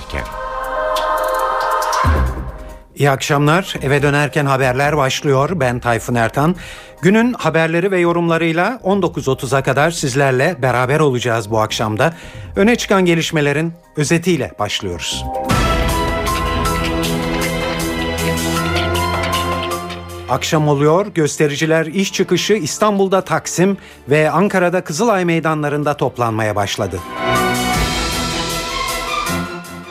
dönerken. İyi akşamlar. Eve dönerken haberler başlıyor. Ben Tayfun Ertan. Günün haberleri ve yorumlarıyla 19.30'a kadar sizlerle beraber olacağız bu akşamda. Öne çıkan gelişmelerin özetiyle başlıyoruz. Akşam oluyor. Göstericiler iş çıkışı İstanbul'da Taksim ve Ankara'da Kızılay meydanlarında toplanmaya başladı.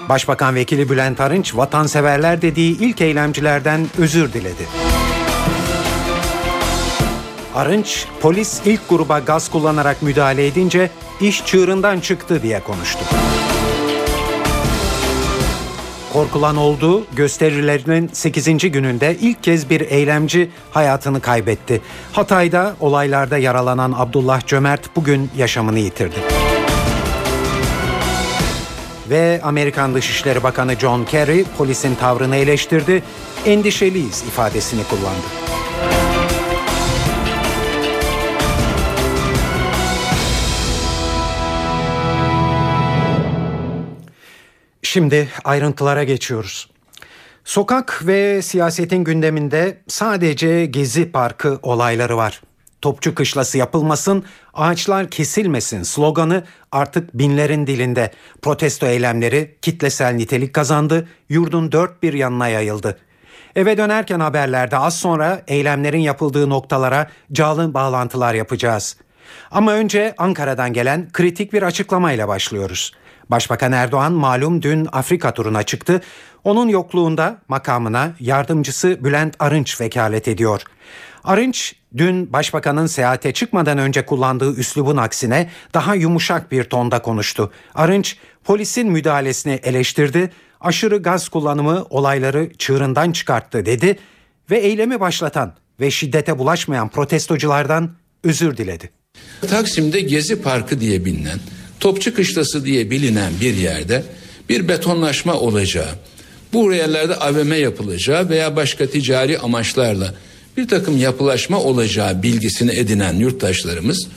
Başbakan Vekili Bülent Arınç vatanseverler dediği ilk eylemcilerden özür diledi. Arınç, polis ilk gruba gaz kullanarak müdahale edince iş çığırından çıktı diye konuştu. Korkulan oldu, gösterilerinin 8. gününde ilk kez bir eylemci hayatını kaybetti. Hatay'da olaylarda yaralanan Abdullah Cömert bugün yaşamını yitirdi. Ve Amerikan Dışişleri Bakanı John Kerry polisin tavrını eleştirdi, endişeliyiz ifadesini kullandı. Şimdi ayrıntılara geçiyoruz. Sokak ve siyasetin gündeminde sadece Gezi Parkı olayları var. Topçu kışlası yapılmasın, ağaçlar kesilmesin sloganı artık binlerin dilinde. Protesto eylemleri kitlesel nitelik kazandı, yurdun dört bir yanına yayıldı. Eve dönerken haberlerde az sonra eylemlerin yapıldığı noktalara canlı bağlantılar yapacağız. Ama önce Ankara'dan gelen kritik bir açıklamayla başlıyoruz. Başbakan Erdoğan malum dün Afrika turuna çıktı. Onun yokluğunda makamına yardımcısı Bülent Arınç vekalet ediyor. Arınç dün başbakanın seyahate çıkmadan önce kullandığı üslubun aksine daha yumuşak bir tonda konuştu. Arınç polisin müdahalesini eleştirdi, aşırı gaz kullanımı olayları çığırından çıkarttı dedi ve eylemi başlatan ve şiddete bulaşmayan protestoculardan özür diledi. Taksim'de Gezi Parkı diye bilinen Topçu Kışlası diye bilinen bir yerde bir betonlaşma olacağı, bu yerlerde AVM yapılacağı veya başka ticari amaçlarla bir takım yapılaşma olacağı bilgisini edinen yurttaşlarımız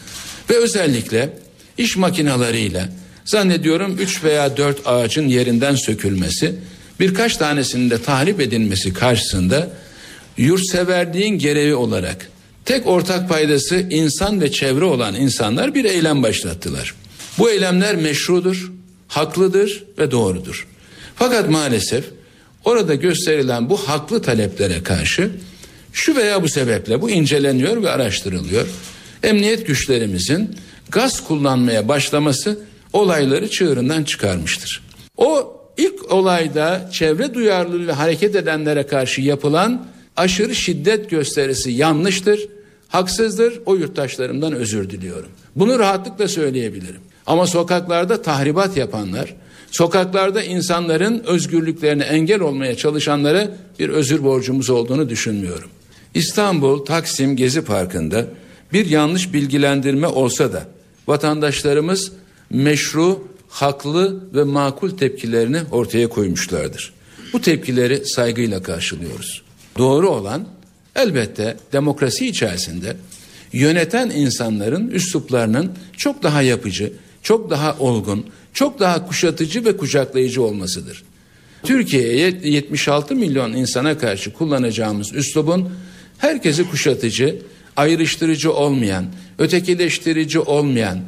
ve özellikle iş makinalarıyla zannediyorum 3 veya 4 ağacın yerinden sökülmesi, birkaç tanesinin de tahrip edilmesi karşısında yurtseverliğin gereği olarak tek ortak paydası insan ve çevre olan insanlar bir eylem başlattılar. Bu eylemler meşrudur, haklıdır ve doğrudur. Fakat maalesef orada gösterilen bu haklı taleplere karşı şu veya bu sebeple bu inceleniyor ve araştırılıyor. Emniyet güçlerimizin gaz kullanmaya başlaması olayları çığırından çıkarmıştır. O ilk olayda çevre duyarlılığıyla hareket edenlere karşı yapılan aşırı şiddet gösterisi yanlıştır, haksızdır. O yurttaşlarımdan özür diliyorum. Bunu rahatlıkla söyleyebilirim. Ama sokaklarda tahribat yapanlar, sokaklarda insanların özgürlüklerine engel olmaya çalışanlara bir özür borcumuz olduğunu düşünmüyorum. İstanbul Taksim Gezi Parkı'nda bir yanlış bilgilendirme olsa da vatandaşlarımız meşru, haklı ve makul tepkilerini ortaya koymuşlardır. Bu tepkileri saygıyla karşılıyoruz. Doğru olan elbette demokrasi içerisinde yöneten insanların üsluplarının çok daha yapıcı, çok daha olgun, çok daha kuşatıcı ve kucaklayıcı olmasıdır. Türkiye'ye 76 milyon insana karşı kullanacağımız üslubun herkesi kuşatıcı, ayrıştırıcı olmayan, ötekileştirici olmayan,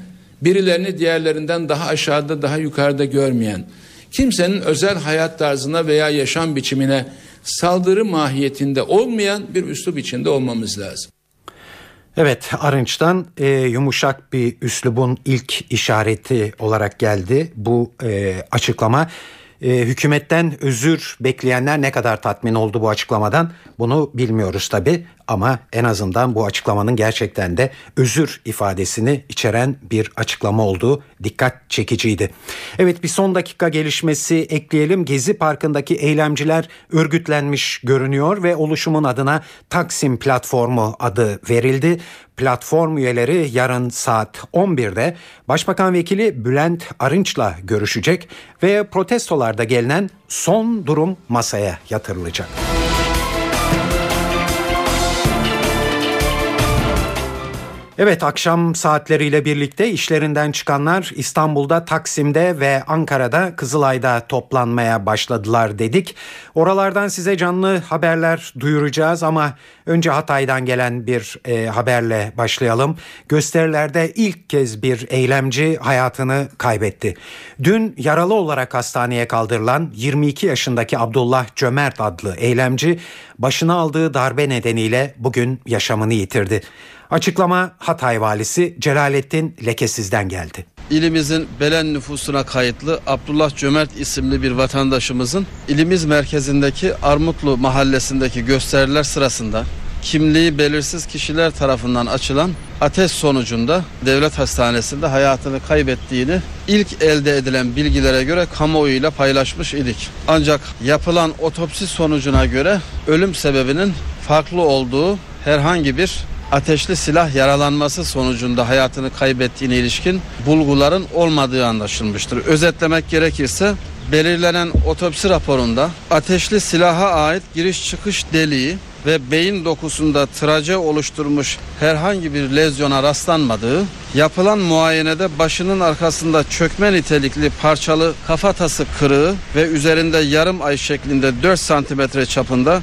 birilerini diğerlerinden daha aşağıda daha yukarıda görmeyen, kimsenin özel hayat tarzına veya yaşam biçimine saldırı mahiyetinde olmayan bir üslup içinde olmamız lazım. Evet Arınç'tan e, yumuşak bir üslubun ilk işareti olarak geldi bu e, açıklama. E, hükümetten özür bekleyenler ne kadar tatmin oldu bu açıklamadan bunu bilmiyoruz tabi ama en azından bu açıklamanın gerçekten de özür ifadesini içeren bir açıklama olduğu dikkat çekiciydi. Evet bir son dakika gelişmesi ekleyelim. Gezi Parkı'ndaki eylemciler örgütlenmiş görünüyor ve oluşumun adına Taksim Platformu adı verildi. Platform üyeleri yarın saat 11'de Başbakan Vekili Bülent Arınç'la görüşecek ve protestolarda gelinen son durum masaya yatırılacak. Evet akşam saatleriyle birlikte işlerinden çıkanlar İstanbul'da Taksim'de ve Ankara'da Kızılay'da toplanmaya başladılar dedik. Oralardan size canlı haberler duyuracağız ama önce Hatay'dan gelen bir e, haberle başlayalım. Gösterilerde ilk kez bir eylemci hayatını kaybetti. Dün yaralı olarak hastaneye kaldırılan 22 yaşındaki Abdullah Cömert adlı eylemci başına aldığı darbe nedeniyle bugün yaşamını yitirdi. Açıklama Hatay valisi Celalettin Lekesiz'den geldi. İlimizin Belen nüfusuna kayıtlı Abdullah Cömert isimli bir vatandaşımızın ilimiz merkezindeki Armutlu mahallesindeki gösteriler sırasında kimliği belirsiz kişiler tarafından açılan ateş sonucunda devlet hastanesinde hayatını kaybettiğini ilk elde edilen bilgilere göre kamuoyuyla paylaşmış idik. Ancak yapılan otopsi sonucuna göre ölüm sebebinin farklı olduğu herhangi bir ateşli silah yaralanması sonucunda hayatını kaybettiğine ilişkin bulguların olmadığı anlaşılmıştır. Özetlemek gerekirse belirlenen otopsi raporunda ateşli silaha ait giriş çıkış deliği ve beyin dokusunda traje oluşturmuş herhangi bir lezyona rastlanmadığı, yapılan muayenede başının arkasında çökme nitelikli parçalı kafatası kırığı ve üzerinde yarım ay şeklinde 4 santimetre çapında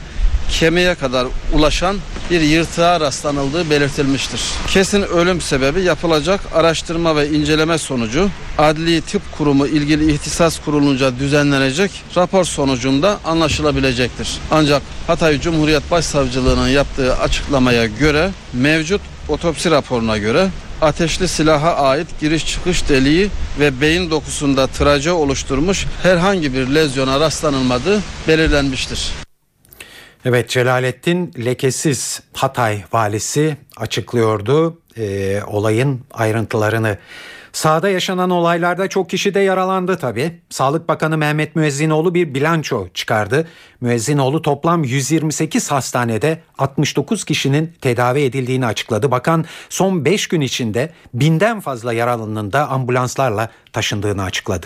kemiğe kadar ulaşan bir yırtığa rastlanıldığı belirtilmiştir. Kesin ölüm sebebi yapılacak araştırma ve inceleme sonucu Adli Tıp Kurumu ilgili ihtisas kurulunca düzenlenecek rapor sonucunda anlaşılabilecektir. Ancak Hatay Cumhuriyet Başsavcılığı'nın yaptığı açıklamaya göre mevcut otopsi raporuna göre ateşli silaha ait giriş çıkış deliği ve beyin dokusunda traje oluşturmuş herhangi bir lezyona rastlanılmadığı belirlenmiştir. Evet Celalettin Lekesiz Hatay valisi açıklıyordu e, olayın ayrıntılarını. Sahada yaşanan olaylarda çok kişi de yaralandı tabi. Sağlık Bakanı Mehmet Müezzinoğlu bir bilanço çıkardı. Müezzinoğlu toplam 128 hastanede 69 kişinin tedavi edildiğini açıkladı. Bakan son 5 gün içinde binden fazla yaralının da ambulanslarla taşındığını açıkladı.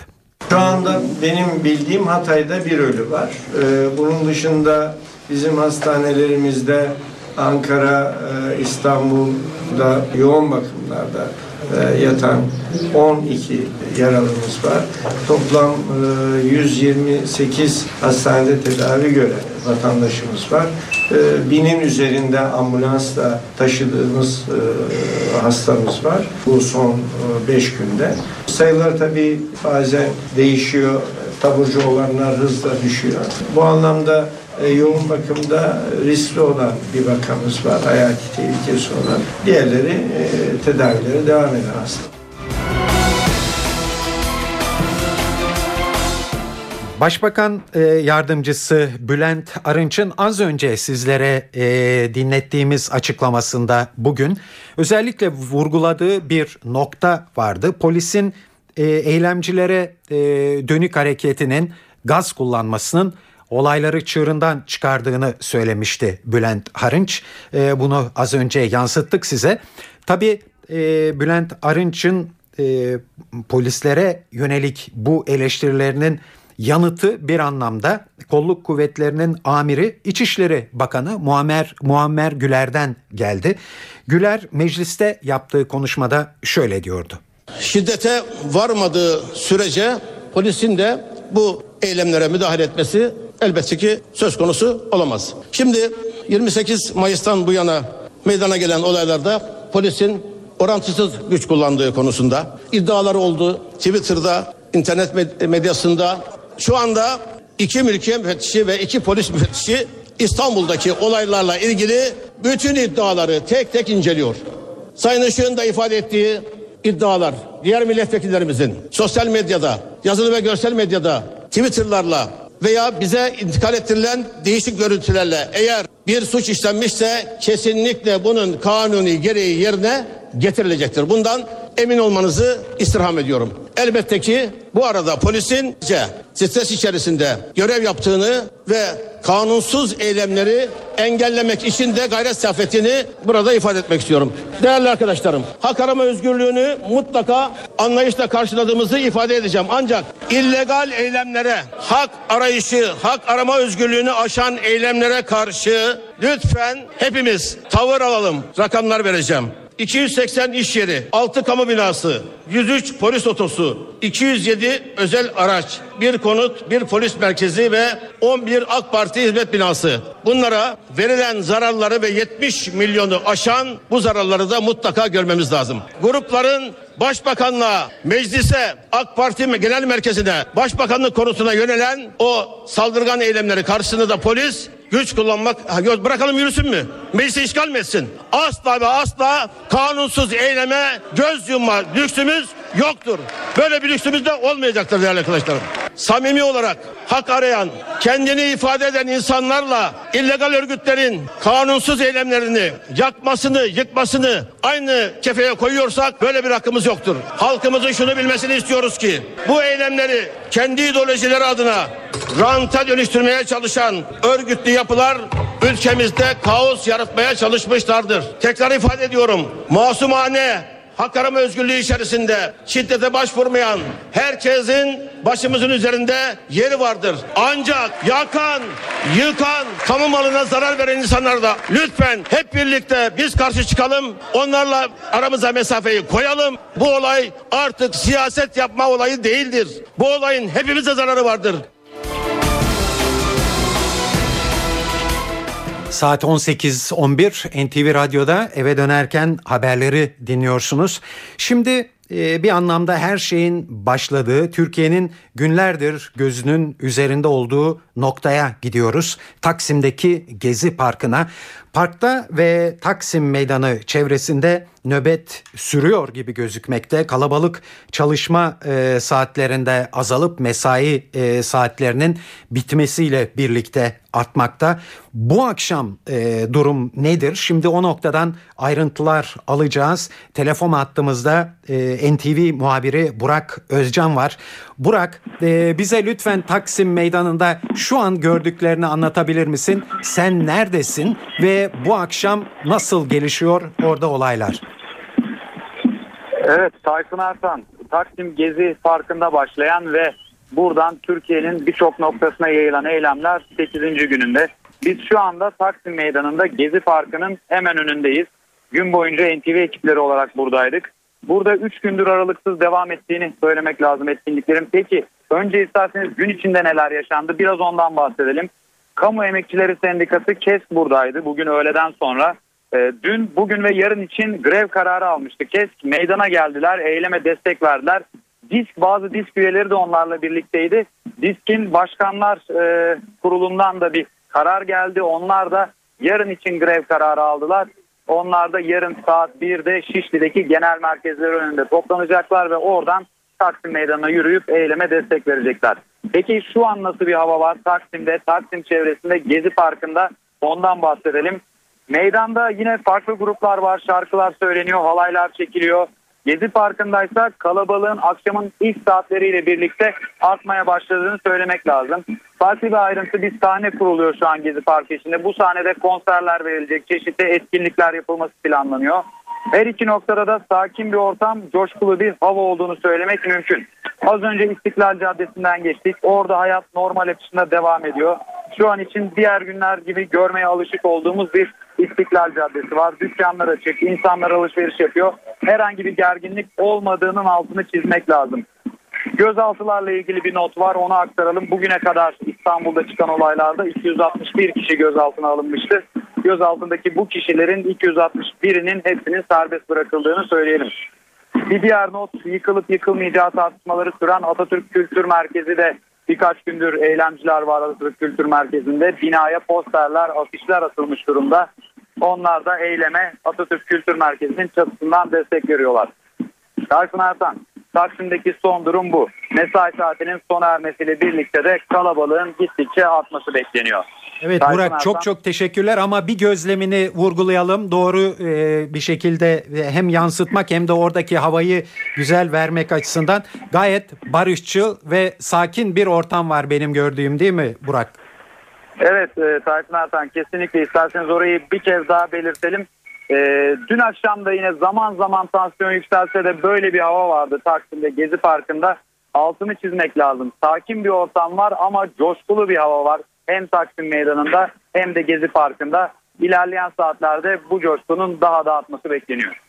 Şu anda benim bildiğim Hatay'da bir ölü var. Ee, bunun dışında bizim hastanelerimizde Ankara, e, İstanbul'da yoğun bakımlarda e, yatan 12 yaralımız var. Toplam e, 128 hastanede tedavi gören vatandaşımız var. E, binin üzerinde ambulansla taşıdığımız e, hastamız var. Bu son 5 günde. Sayılar tabii bazen değişiyor. Taburcu olanlar hızla düşüyor. Bu anlamda e, yoğun bakımda riskli olan bir vakamız var, hayati tehlikesi olan. Diğerleri e, tedavilere devam eden hasta. Başbakan e, yardımcısı Bülent Arınç'ın az önce sizlere e, dinlettiğimiz açıklamasında bugün özellikle vurguladığı bir nokta vardı. Polisin e, eylemcilere dönük hareketinin gaz kullanmasının olayları çığırından çıkardığını söylemişti Bülent Arınç. E, bunu az önce yansıttık size. Tabii e, Bülent Arınç'ın e, polislere yönelik bu eleştirilerinin yanıtı bir anlamda kolluk kuvvetlerinin amiri İçişleri Bakanı Muammer, Muammer Güler'den geldi. Güler mecliste yaptığı konuşmada şöyle diyordu. Şiddete varmadığı sürece polisin de bu eylemlere müdahale etmesi elbette ki söz konusu olamaz. Şimdi 28 Mayıs'tan bu yana meydana gelen olaylarda polisin orantısız güç kullandığı konusunda iddialar oldu. Twitter'da, internet medyasında şu anda iki mülkiye müfettişi ve iki polis müfettişi İstanbul'daki olaylarla ilgili bütün iddiaları tek tek inceliyor. Sayın Işık'ın da ifade ettiği iddialar diğer milletvekillerimizin sosyal medyada, yazılı ve görsel medyada, Twitter'larla veya bize intikal ettirilen değişik görüntülerle eğer bir suç işlenmişse kesinlikle bunun kanuni gereği yerine getirilecektir. Bundan emin olmanızı istirham ediyorum. Elbette ki bu arada polisin stres içerisinde görev yaptığını ve kanunsuz eylemleri engellemek için de gayret sarf ettiğini burada ifade etmek istiyorum. Değerli arkadaşlarım, hak arama özgürlüğünü mutlaka anlayışla karşıladığımızı ifade edeceğim. Ancak illegal eylemlere, hak arayışı, hak arama özgürlüğünü aşan eylemlere karşı lütfen hepimiz tavır alalım. Rakamlar vereceğim. 280 iş yeri, 6 kamu binası, 103 polis otosu, 207 özel araç, bir konut, bir polis merkezi ve 11 AK Parti hizmet binası. Bunlara verilen zararları ve 70 milyonu aşan bu zararları da mutlaka görmemiz lazım. Grupların Başbakanlığa, meclise, AK Parti Genel Merkezi'ne, Başbakanlık konusuna yönelen o saldırgan eylemleri karşısında da polis güç kullanmak Ha, bırakalım yürüsün mü? Meclisi işgal mi etsin? Asla ve asla kanunsuz eyleme göz yumma lüksümüz yoktur. Böyle bir lüksümüz de olmayacaktır değerli arkadaşlarım. Samimi olarak hak arayan, kendini ifade eden insanlarla illegal örgütlerin kanunsuz eylemlerini yakmasını, yıkmasını aynı kefeye koyuyorsak böyle bir hakkımız yoktur. Halkımızın şunu bilmesini istiyoruz ki bu eylemleri kendi ideolojileri adına ranta dönüştürmeye çalışan örgütlü yapılar ülkemizde kaos yaratmaya çalışmışlardır. Tekrar ifade ediyorum. Masumane hak arama özgürlüğü içerisinde şiddete başvurmayan herkesin başımızın üzerinde yeri vardır. Ancak yakan, yıkan, kamu malına zarar veren insanlar da lütfen hep birlikte biz karşı çıkalım. Onlarla aramıza mesafeyi koyalım. Bu olay artık siyaset yapma olayı değildir. Bu olayın hepimize zararı vardır. Saat 18.11 NTV Radyo'da eve dönerken haberleri dinliyorsunuz. Şimdi e, bir anlamda her şeyin başladığı, Türkiye'nin günlerdir gözünün üzerinde olduğu noktaya gidiyoruz. Taksim'deki Gezi Parkı'na. Parkta ve Taksim Meydanı çevresinde nöbet sürüyor gibi gözükmekte. Kalabalık çalışma e, saatlerinde azalıp mesai e, saatlerinin bitmesiyle birlikte artmakta. Bu akşam e, durum nedir? Şimdi o noktadan ayrıntılar alacağız. Telefon hattımızda e, NTV muhabiri Burak Özcan var. Burak e, bize lütfen Taksim Meydanı'nda şu an gördüklerini anlatabilir misin? Sen neredesin ve bu akşam nasıl gelişiyor orada olaylar? Evet Tayfun Ertan Taksim Gezi Parkı'nda başlayan ve buradan Türkiye'nin birçok noktasına yayılan eylemler 8. gününde. Biz şu anda Taksim Meydanı'nda Gezi Parkı'nın hemen önündeyiz. Gün boyunca NTV ekipleri olarak buradaydık. Burada 3 gündür aralıksız devam ettiğini söylemek lazım etkinliklerin. Peki önce isterseniz gün içinde neler yaşandı biraz ondan bahsedelim. Kamu Emekçileri Sendikası KES buradaydı bugün öğleden sonra. E, dün, bugün ve yarın için grev kararı almıştı. KESK meydana geldiler, eyleme destek verdiler. DİSK bazı DİSK üyeleri de onlarla birlikteydi. DİSK'in başkanlar e, kurulundan da bir karar geldi. Onlar da yarın için grev kararı aldılar. Onlar da yarın saat 1'de Şişli'deki genel merkezler önünde toplanacaklar ve oradan Taksim Meydanı'na yürüyüp eyleme destek verecekler. Peki şu an nasıl bir hava var Taksim'de, Taksim çevresinde, Gezi Parkı'nda ondan bahsedelim. Meydanda yine farklı gruplar var, şarkılar söyleniyor, halaylar çekiliyor. Gezi Parkı'ndaysa kalabalığın akşamın ilk saatleriyle birlikte artmaya başladığını söylemek lazım. Farklı bir ayrıntı bir sahne kuruluyor şu an Gezi Parkı içinde. Bu sahnede konserler verilecek, çeşitli etkinlikler yapılması planlanıyor. Her iki noktada da sakin bir ortam, coşkulu bir hava olduğunu söylemek mümkün. Az önce İstiklal Caddesi'nden geçtik. Orada hayat normal akışında devam ediyor. Şu an için diğer günler gibi görmeye alışık olduğumuz bir İstiklal Caddesi var. Dükkanlar açık, insanlar alışveriş yapıyor. Herhangi bir gerginlik olmadığının altını çizmek lazım. Gözaltılarla ilgili bir not var onu aktaralım. Bugüne kadar İstanbul'da çıkan olaylarda 261 kişi gözaltına alınmıştı. Gözaltındaki bu kişilerin 261'inin hepsinin serbest bırakıldığını söyleyelim. Bir diğer not yıkılıp yıkılmayacağı tartışmaları süren Atatürk Kültür Merkezi de birkaç gündür eylemciler var Atatürk Kültür Merkezi'nde. Binaya posterler, afişler atılmış durumda. Onlar da eyleme Atatürk Kültür Merkezi'nin çatısından destek veriyorlar. Tayfun Ertan, Taksim'deki son durum bu. Mesai saatinin sona ermesiyle birlikte de kalabalığın gittikçe artması bekleniyor. Evet Tayfun Burak çok Ertan. çok teşekkürler ama bir gözlemini vurgulayalım. Doğru e, bir şekilde e, hem yansıtmak hem de oradaki havayı güzel vermek açısından gayet barışçıl ve sakin bir ortam var benim gördüğüm değil mi Burak? Evet e, Tayfun Ertan kesinlikle isterseniz orayı bir kez daha belirtelim. E, dün akşam da yine zaman zaman tansiyon yükselse de böyle bir hava vardı Taksim'de Gezi Parkı'nda. Altını çizmek lazım. Sakin bir ortam var ama coşkulu bir hava var. Hem Taksim Meydanı'nda hem de Gezi Parkı'nda. İlerleyen saatlerde bu coşkunun daha da artması bekleniyor.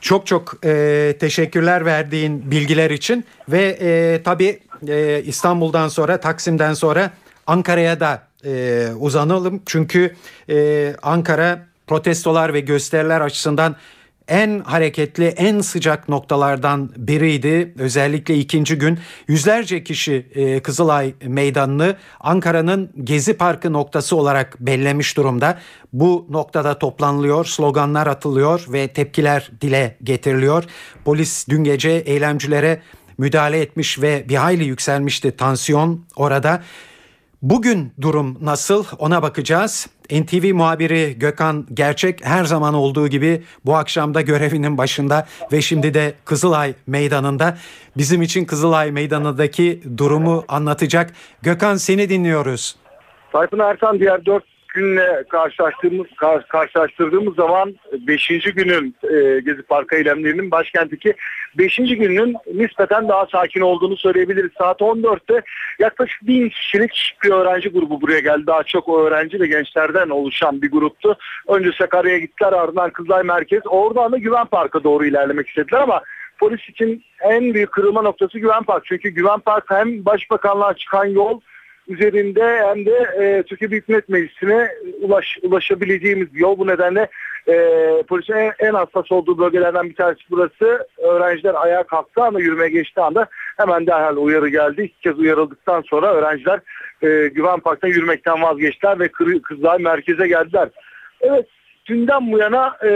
Çok çok e, teşekkürler verdiğin bilgiler için ve e, tabii e, İstanbul'dan sonra Taksim'den sonra Ankara'ya da e, uzanalım. Çünkü e, Ankara protestolar ve gösteriler açısından en hareketli, en sıcak noktalardan biriydi. Özellikle ikinci gün yüzlerce kişi e, Kızılay Meydanı'nı Ankara'nın Gezi Parkı noktası olarak bellemiş durumda. Bu noktada toplanılıyor, sloganlar atılıyor ve tepkiler dile getiriliyor. Polis dün gece eylemcilere müdahale etmiş ve bir hayli yükselmişti tansiyon orada. Bugün durum nasıl ona bakacağız. NTV muhabiri Gökhan Gerçek her zaman olduğu gibi bu akşamda görevinin başında ve şimdi de Kızılay Meydanı'nda bizim için Kızılay Meydanı'ndaki durumu anlatacak. Gökhan seni dinliyoruz. Tayfun Ertan diğer dört günle karşılaştığımız kar, karşılaştırdığımız zaman 5. günün e, Gezi Parkı eylemlerinin başkentteki 5. günün nispeten daha sakin olduğunu söyleyebiliriz. Saat 14'te yaklaşık 1000 kişilik bir öğrenci grubu buraya geldi. Daha çok öğrenci ve gençlerden oluşan bir gruptu. Önce Sakarya'ya gittiler ardından Kızılay Merkez. Oradan da Güven Park'a doğru ilerlemek istediler ama polis için en büyük kırılma noktası Güven Park. Çünkü Güven Park hem Başbakanlığa çıkan yol üzerinde hem de e, Türkiye Büyük Millet Meclisi'ne ulaş, ulaşabileceğimiz bir yol. Bu nedenle e, polisin en, en hassas olduğu bölgelerden bir tanesi burası. Öğrenciler ayağa kalktı anda yürümeye geçtiği anda hemen derhal uyarı geldi. İki kez uyarıldıktan sonra öğrenciler e, Güven Park'tan yürümekten vazgeçtiler ve Kızılay merkeze geldiler. Evet dünden bu yana e,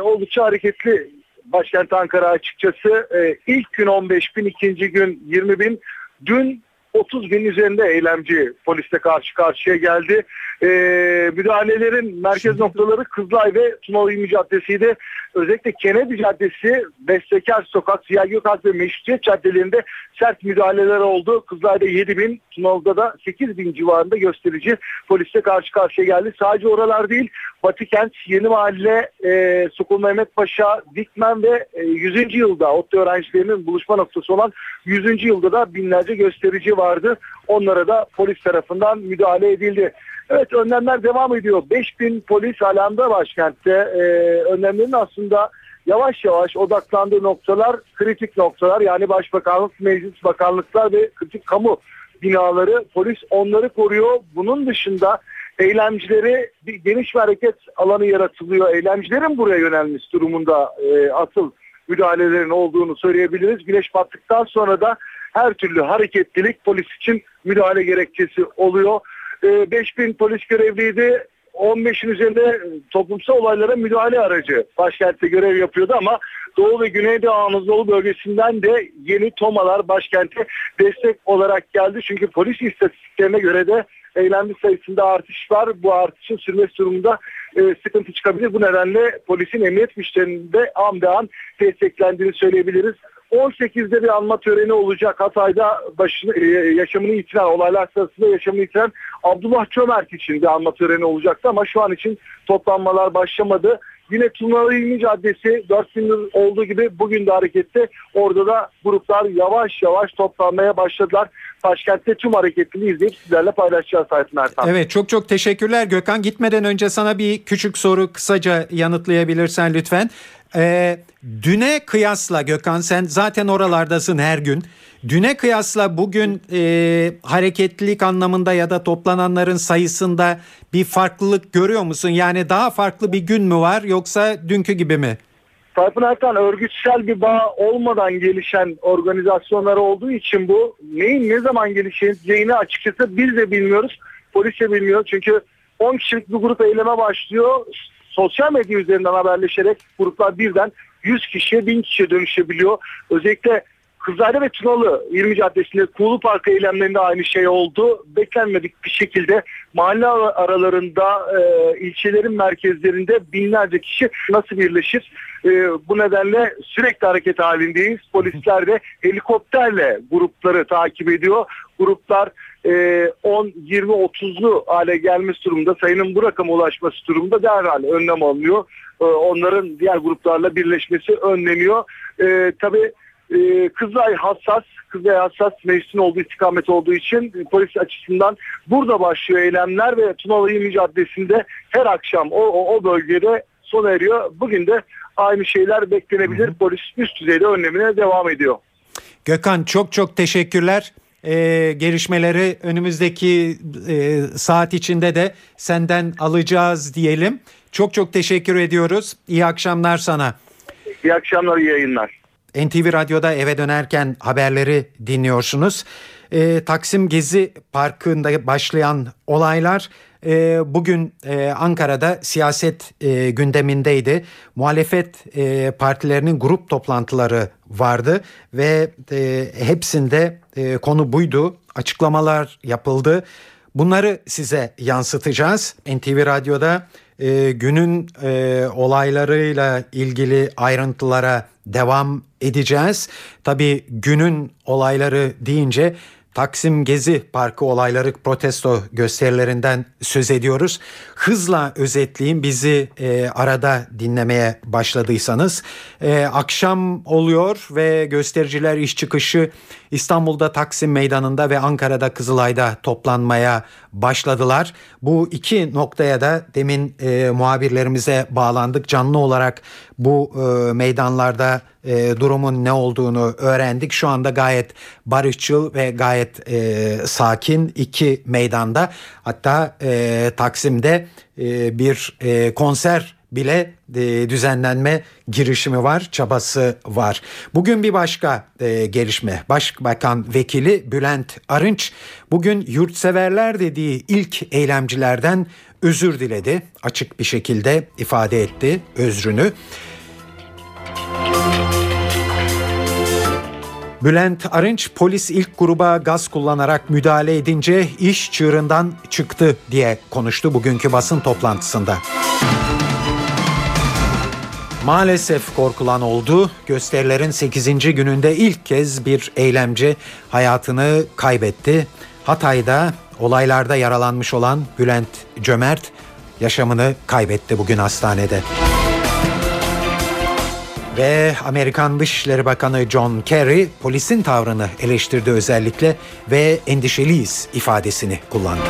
oldukça hareketli başkent Ankara açıkçası. E, ilk gün 15 bin, ikinci gün 20 bin. Dün 30 bin üzerinde eylemci polisle karşı karşıya geldi. Ee, müdahalelerin merkez noktaları Kızılay ve Tunalı İlmi Caddesi'ydi. Özellikle Kennedy Caddesi, Bestekar Sokak, Ziya Gökalp ve Meşrutiyet Caddelerinde sert müdahaleler oldu. Kızılay'da 7 bin, Tunalı'da da 8 bin civarında gösterici polisle karşı karşıya geldi. Sadece oralar değil, Batıkent, Yeni Mahalle, e, Sokul Mehmet Paşa, Dikmen ve e, 100. yılda ODTÜ öğrencilerinin buluşma noktası olan 100. yılda da binlerce gösterici vardı. Onlara da polis tarafından müdahale edildi. Evet önlemler devam ediyor. 5000 polis alanda başkentte. Ee, önlemlerin aslında yavaş yavaş odaklandığı noktalar kritik noktalar. Yani başbakanlık, meclis bakanlıklar ve kritik kamu binaları. Polis onları koruyor. Bunun dışında eylemcileri bir geniş bir hareket alanı yaratılıyor. Eylemcilerin buraya yönelmesi durumunda e, asıl müdahalelerin olduğunu söyleyebiliriz. Güneş battıktan sonra da her türlü hareketlilik polis için müdahale gerekçesi oluyor. 5000 polis görevliydi. 15'in üzerinde toplumsal olaylara müdahale aracı başkentte görev yapıyordu ama Doğu ve Güneydoğu Anadolu bölgesinden de yeni tomalar başkente destek olarak geldi. Çünkü polis istatistiklerine göre de eylemli sayısında artış var. Bu artışın sürmesi durumunda e, sıkıntı çıkabilir. Bu nedenle polisin emniyet güçlerinde an be an desteklendiğini söyleyebiliriz. 18'de bir anma töreni olacak. Hatay'da başını, e, yaşamını yitiren, olaylar sırasında yaşamını yitiren Abdullah Çömert için bir anma töreni olacaktı ama şu an için toplanmalar başlamadı. Yine Tunalı İlmi Caddesi 4 gündür olduğu gibi bugün de harekette orada da gruplar yavaş yavaş toplanmaya başladılar. Başkentte tüm hareketliliği izleyip sizlerle paylaşacağız Sayın Ertan. Evet çok çok teşekkürler Gökhan. Gitmeden önce sana bir küçük soru kısaca yanıtlayabilirsen lütfen. Ee, düne kıyasla Gökhan sen zaten oralardasın her gün. Düne kıyasla bugün e, hareketlilik anlamında ya da toplananların sayısında bir farklılık görüyor musun? Yani daha farklı bir gün mü var yoksa dünkü gibi mi? Tayfun Erkan örgütsel bir bağ olmadan gelişen organizasyonlar olduğu için bu neyin ne zaman gelişeceğini açıkçası biz de bilmiyoruz. Polis de bilmiyor çünkü 10 kişilik bir grup eyleme başlıyor. Sosyal medya üzerinden haberleşerek gruplar birden 100 kişiye 1000 kişiye dönüşebiliyor. Özellikle Kızılay ve Tunalı 20 Caddesi'nde Kuğulu Park eylemlerinde aynı şey oldu. Beklenmedik bir şekilde mahalle aralarında e, ilçelerin merkezlerinde binlerce kişi nasıl birleşir? E, bu nedenle sürekli hareket halindeyiz. Polisler de helikopterle grupları takip ediyor. Gruplar e, 10, 20, 30'lu hale gelmesi durumunda sayının bu rakama ulaşması durumunda derhal önlem alınıyor. E, onların diğer gruplarla birleşmesi önleniyor. E, tabii ee, Kızılay hassas, Kızılay hassas meclisin olduğu istikamet olduğu için e, polis açısından burada başlıyor eylemler ve Tunalı İlmi Caddesi'nde her akşam o, o, o bölgede sona eriyor. Bugün de aynı şeyler beklenebilir. Polis üst düzeyde önlemine devam ediyor. Gökhan çok çok teşekkürler. Ee, gelişmeleri önümüzdeki e, saat içinde de senden alacağız diyelim. Çok çok teşekkür ediyoruz. İyi akşamlar sana. İyi akşamlar, iyi yayınlar. NTV Radyo'da eve dönerken haberleri dinliyorsunuz. Ee, Taksim Gezi Parkı'nda başlayan olaylar e, bugün e, Ankara'da siyaset e, gündemindeydi. Muhalefet e, partilerinin grup toplantıları vardı ve e, hepsinde e, konu buydu. Açıklamalar yapıldı. Bunları size yansıtacağız. NTV Radyo'da e, günün e, olaylarıyla ilgili ayrıntılara devam edeceğiz. Tabii günün olayları deyince Taksim Gezi Parkı olayları protesto gösterilerinden söz ediyoruz. Hızla özetleyeyim bizi e, arada dinlemeye başladıysanız. E, akşam oluyor ve göstericiler iş çıkışı İstanbul'da Taksim Meydanı'nda ve Ankara'da Kızılay'da toplanmaya başladılar. Bu iki noktaya da demin e, muhabirlerimize bağlandık. Canlı olarak bu e, meydanlarda e, durumun ne olduğunu öğrendik. Şu anda gayet barışçıl ve gayet e, sakin iki meydanda. Hatta e, Taksim'de e, bir e, konser bile e, düzenlenme girişimi var, çabası var. Bugün bir başka e, gelişme. Başbakan Vekili Bülent Arınç bugün yurtseverler dediği ilk eylemcilerden özür diledi. Açık bir şekilde ifade etti özrünü. Bülent Arınç polis ilk gruba gaz kullanarak müdahale edince iş çığırından çıktı diye konuştu bugünkü basın toplantısında. Maalesef korkulan oldu. Gösterilerin 8. gününde ilk kez bir eylemci hayatını kaybetti. Hatay'da olaylarda yaralanmış olan Bülent Cömert yaşamını kaybetti bugün hastanede. Ve Amerikan Dışişleri Bakanı John Kerry polisin tavrını eleştirdi özellikle ve endişeliyiz ifadesini kullandı.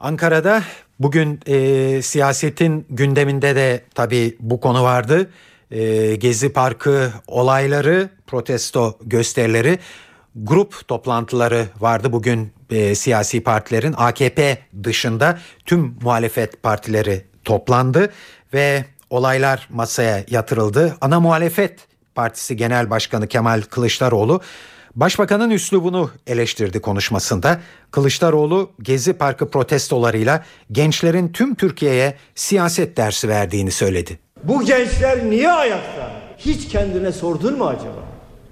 Ankara'da bugün e, siyasetin gündeminde de tabii bu konu vardı. E, Gezi Parkı olayları, protesto gösterileri, grup toplantıları vardı bugün e, siyasi partilerin. AKP dışında tüm muhalefet partileri toplandı ve olaylar masaya yatırıldı. Ana muhalefet partisi genel başkanı Kemal Kılıçdaroğlu Başbakanın üslubunu eleştirdi konuşmasında. Kılıçdaroğlu Gezi Parkı protestolarıyla gençlerin tüm Türkiye'ye siyaset dersi verdiğini söyledi. Bu gençler niye ayakta? Hiç kendine sordun mu acaba?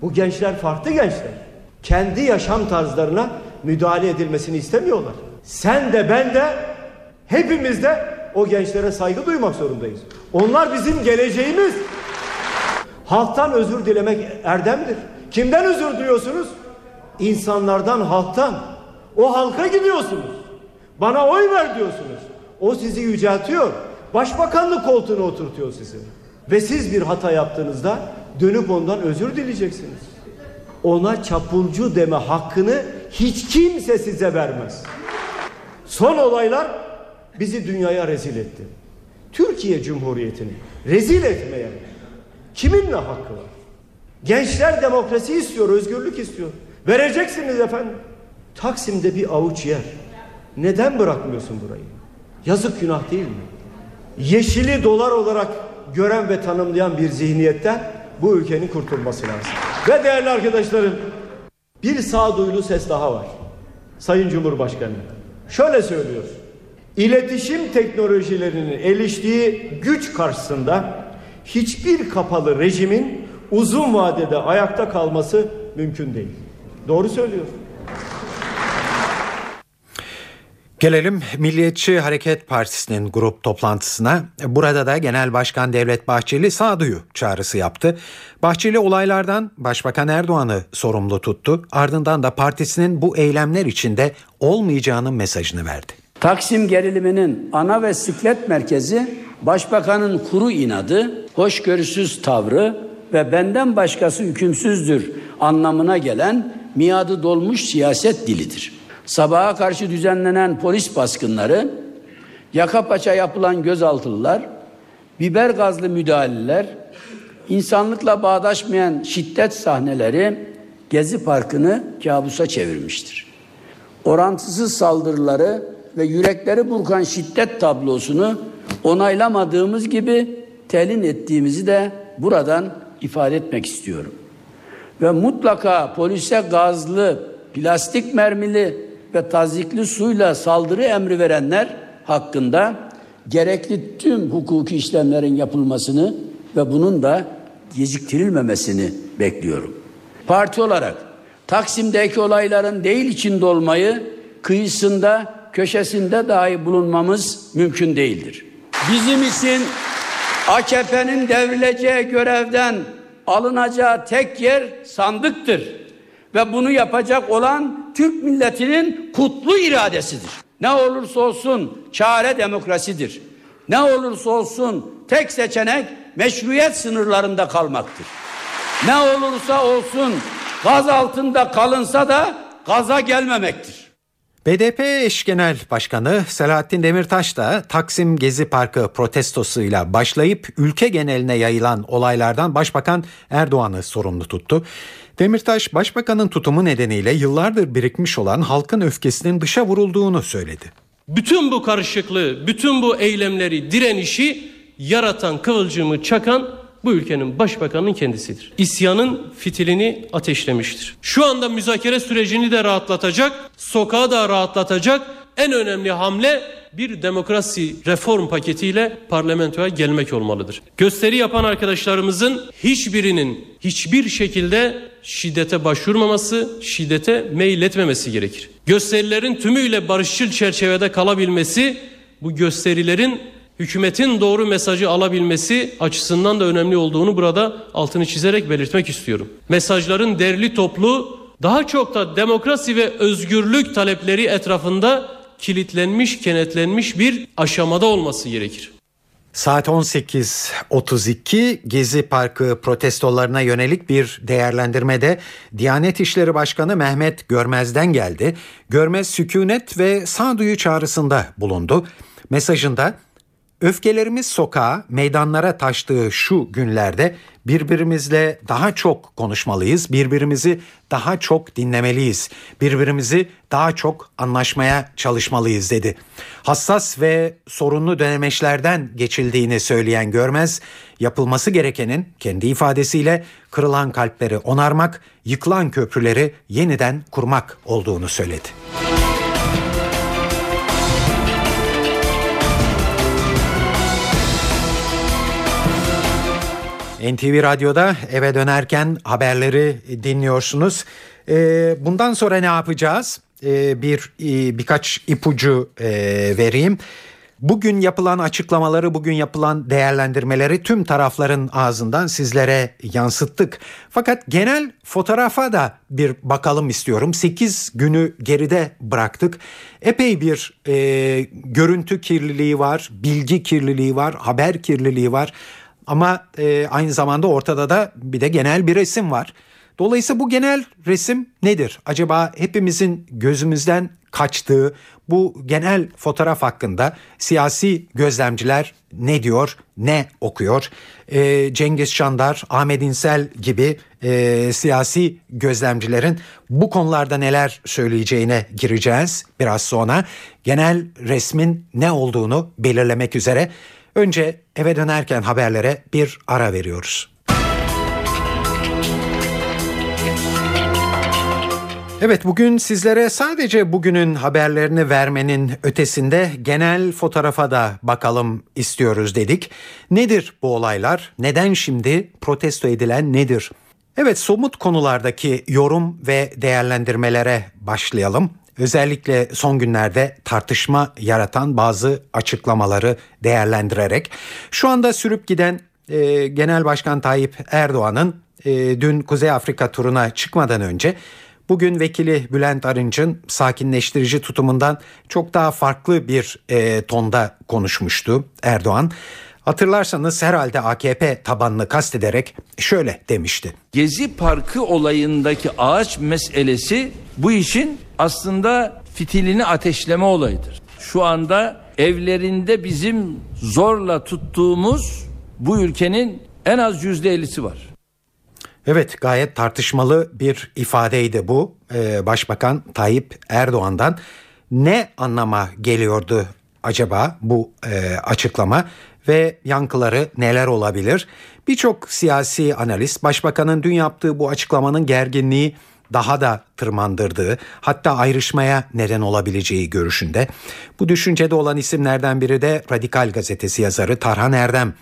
Bu gençler farklı gençler. Kendi yaşam tarzlarına müdahale edilmesini istemiyorlar. Sen de ben de hepimiz de o gençlere saygı duymak zorundayız. Onlar bizim geleceğimiz. Halktan özür dilemek erdemdir. Kimden özür diliyorsunuz? İnsanlardan, halktan. O halka gidiyorsunuz. Bana oy ver diyorsunuz. O sizi yüceltiyor. Başbakanlık koltuğuna oturtuyor sizi. Ve siz bir hata yaptığınızda dönüp ondan özür dileyeceksiniz. Ona çapulcu deme hakkını hiç kimse size vermez. Son olaylar bizi dünyaya rezil etti. Türkiye Cumhuriyeti'ni rezil etmeye kimin ne hakkı var? Gençler demokrasi istiyor, özgürlük istiyor. Vereceksiniz efendim. Taksim'de bir avuç yer. Neden bırakmıyorsun burayı? Yazık günah değil mi? Yeşili dolar olarak gören ve tanımlayan bir zihniyetten bu ülkenin kurtulması lazım. Ve değerli arkadaşlarım bir sağduyulu ses daha var. Sayın Cumhurbaşkanı şöyle söylüyor. İletişim teknolojilerinin eriştiği güç karşısında hiçbir kapalı rejimin uzun vadede ayakta kalması mümkün değil. Doğru söylüyor. Gelelim Milliyetçi Hareket Partisi'nin grup toplantısına. Burada da Genel Başkan Devlet Bahçeli sağduyu çağrısı yaptı. Bahçeli olaylardan Başbakan Erdoğan'ı sorumlu tuttu. Ardından da partisinin bu eylemler içinde olmayacağının mesajını verdi. Taksim geriliminin ana ve siklet merkezi Başbakanın kuru inadı, hoşgörüsüz tavrı ve benden başkası hükümsüzdür anlamına gelen miadı dolmuş siyaset dilidir. Sabaha karşı düzenlenen polis baskınları, yaka paça yapılan gözaltılılar, biber gazlı müdahaleler, insanlıkla bağdaşmayan şiddet sahneleri Gezi Parkı'nı kabusa çevirmiştir. Orantısız saldırıları ve yürekleri burkan şiddet tablosunu onaylamadığımız gibi telin ettiğimizi de buradan ifade etmek istiyorum. Ve mutlaka polise gazlı, plastik mermili ve tazikli suyla saldırı emri verenler hakkında gerekli tüm hukuki işlemlerin yapılmasını ve bunun da geciktirilmemesini bekliyorum. Parti olarak Taksim'deki olayların değil içinde olmayı kıyısında, köşesinde dahi bulunmamız mümkün değildir. Bizim için AKP'nin devrileceği görevden alınacağı tek yer sandıktır. Ve bunu yapacak olan Türk milletinin kutlu iradesidir. Ne olursa olsun çare demokrasidir. Ne olursa olsun tek seçenek meşruiyet sınırlarında kalmaktır. Ne olursa olsun gaz altında kalınsa da gaza gelmemektir. BDP eş genel başkanı Selahattin Demirtaş da Taksim Gezi Parkı protestosuyla başlayıp ülke geneline yayılan olaylardan Başbakan Erdoğan'ı sorumlu tuttu. Demirtaş başbakanın tutumu nedeniyle yıllardır birikmiş olan halkın öfkesinin dışa vurulduğunu söyledi. Bütün bu karışıklığı, bütün bu eylemleri, direnişi yaratan, kıvılcımı çakan bu ülkenin başbakanının kendisidir. İsyanın fitilini ateşlemiştir. Şu anda müzakere sürecini de rahatlatacak, sokağı da rahatlatacak en önemli hamle bir demokrasi reform paketiyle parlamentoya gelmek olmalıdır. Gösteri yapan arkadaşlarımızın hiçbirinin hiçbir şekilde şiddete başvurmaması, şiddete meyletmemesi gerekir. Gösterilerin tümüyle barışçıl çerçevede kalabilmesi bu gösterilerin hükümetin doğru mesajı alabilmesi açısından da önemli olduğunu burada altını çizerek belirtmek istiyorum. Mesajların derli toplu daha çok da demokrasi ve özgürlük talepleri etrafında kilitlenmiş, kenetlenmiş bir aşamada olması gerekir. Saat 18.32 Gezi Parkı protestolarına yönelik bir değerlendirmede Diyanet İşleri Başkanı Mehmet Görmez'den geldi. Görmez sükunet ve sağduyu çağrısında bulundu. Mesajında Öfkelerimiz sokağa, meydanlara taştığı şu günlerde birbirimizle daha çok konuşmalıyız, birbirimizi daha çok dinlemeliyiz, birbirimizi daha çok anlaşmaya çalışmalıyız dedi. Hassas ve sorunlu dönemeçlerden geçildiğini söyleyen Görmez, yapılması gerekenin kendi ifadesiyle kırılan kalpleri onarmak, yıkılan köprüleri yeniden kurmak olduğunu söyledi. NTV Radyo'da eve dönerken haberleri dinliyorsunuz. Ee, bundan sonra ne yapacağız? Ee, bir e, birkaç ipucu e, vereyim. Bugün yapılan açıklamaları, bugün yapılan değerlendirmeleri tüm tarafların ağzından sizlere yansıttık. Fakat genel fotoğrafa da bir bakalım istiyorum. 8 günü geride bıraktık. Epey bir e, görüntü kirliliği var, bilgi kirliliği var, haber kirliliği var. Ama e, aynı zamanda ortada da bir de genel bir resim var. Dolayısıyla bu genel resim nedir? Acaba hepimizin gözümüzden kaçtığı bu genel fotoğraf hakkında siyasi gözlemciler ne diyor, ne okuyor? E, Cengiz Çandar, Ahmet İnsel gibi e, siyasi gözlemcilerin bu konularda neler söyleyeceğine gireceğiz biraz sonra. Genel resmin ne olduğunu belirlemek üzere Önce eve dönerken haberlere bir ara veriyoruz. Evet bugün sizlere sadece bugünün haberlerini vermenin ötesinde genel fotoğrafa da bakalım istiyoruz dedik. Nedir bu olaylar? Neden şimdi protesto edilen nedir? Evet somut konulardaki yorum ve değerlendirmelere başlayalım. Özellikle son günlerde tartışma yaratan bazı açıklamaları değerlendirerek şu anda sürüp giden e, Genel Başkan Tayyip Erdoğan'ın e, dün Kuzey Afrika turuna çıkmadan önce bugün vekili Bülent Arınç'ın sakinleştirici tutumundan çok daha farklı bir e, tonda konuşmuştu Erdoğan. Hatırlarsanız herhalde AKP tabanını kastederek şöyle demişti. Gezi Parkı olayındaki ağaç meselesi bu işin aslında fitilini ateşleme olayıdır. Şu anda evlerinde bizim zorla tuttuğumuz bu ülkenin en az yüzde ellisi var. Evet gayet tartışmalı bir ifadeydi bu Ee, Başbakan Tayyip Erdoğan'dan. Ne anlama geliyordu acaba bu e, açıklama ve yankıları neler olabilir? Birçok siyasi analist başbakanın dün yaptığı bu açıklamanın gerginliği daha da tırmandırdığı hatta ayrışmaya neden olabileceği görüşünde. Bu düşüncede olan isimlerden biri de Radikal Gazetesi yazarı Tarhan Erdem.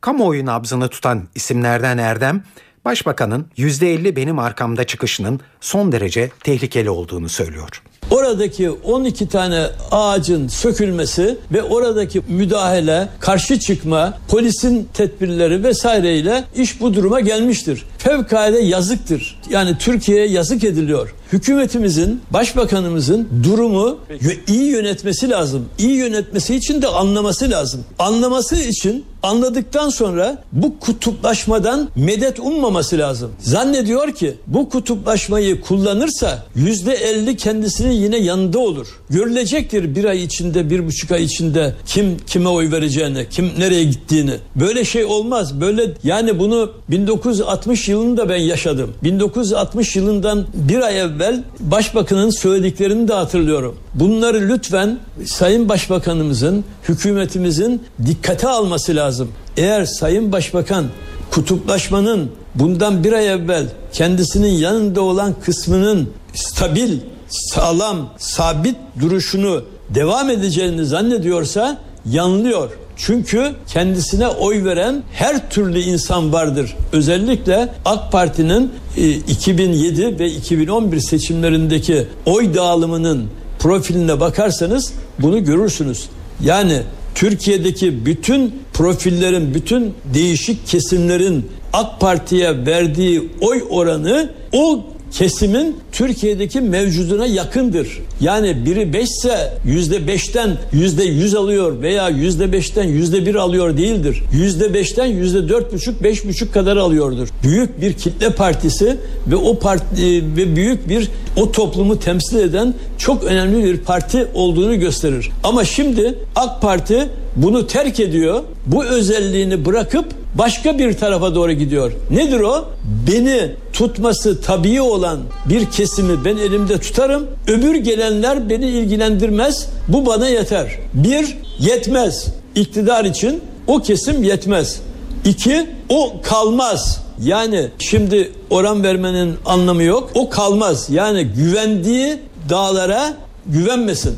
Kamuoyu nabzını tutan isimlerden Erdem, Başbakanın %50 benim arkamda çıkışının son derece tehlikeli olduğunu söylüyor. Oradaki 12 tane ağacın sökülmesi ve oradaki müdahale, karşı çıkma, polisin tedbirleri vesaireyle iş bu duruma gelmiştir. Fevkalade yazıktır. Yani Türkiye'ye yazık ediliyor. Hükümetimizin, başbakanımızın durumu iyi yönetmesi lazım. İyi yönetmesi için de anlaması lazım. Anlaması için anladıktan sonra bu kutuplaşmadan medet ummaması lazım. Zannediyor ki bu kutuplaşmayı kullanırsa yüzde elli kendisinin yine yanında olur. Görülecektir bir ay içinde, bir buçuk ay içinde kim kime oy vereceğini, kim nereye gittiğini. Böyle şey olmaz. Böyle yani bunu 1960 yılında ben yaşadım. 1960 yılından bir ay evvel başbakanın söylediklerini de hatırlıyorum. Bunları lütfen Sayın Başbakanımızın, hükümetimizin dikkate alması lazım. Eğer Sayın Başbakan kutuplaşmanın bundan bir ay evvel kendisinin yanında olan kısmının stabil, sağlam, sabit duruşunu devam edeceğini zannediyorsa yanılıyor. Çünkü kendisine oy veren her türlü insan vardır. Özellikle AK Parti'nin 2007 ve 2011 seçimlerindeki oy dağılımının profiline bakarsanız bunu görürsünüz. Yani Türkiye'deki bütün profillerin, bütün değişik kesimlerin AK Parti'ye verdiği oy oranı o kesimin Türkiye'deki mevcuduna yakındır. Yani biri 5 ise yüzde 5'ten yüzde 100 alıyor veya yüzde 5'ten yüzde 1 alıyor değildir. Yüzde 5'ten yüzde dört buçuk beş buçuk kadar alıyordur. Büyük bir kitle partisi ve o parti ve büyük bir o toplumu temsil eden çok önemli bir parti olduğunu gösterir. Ama şimdi AK Parti bunu terk ediyor. Bu özelliğini bırakıp başka bir tarafa doğru gidiyor. Nedir o? Beni tutması tabii olan bir kesimi ben elimde tutarım. Öbür gelenler beni ilgilendirmez. Bu bana yeter. Bir, yetmez. İktidar için o kesim yetmez. İki, o kalmaz. Yani şimdi oran vermenin anlamı yok. O kalmaz. Yani güvendiği dağlara güvenmesin.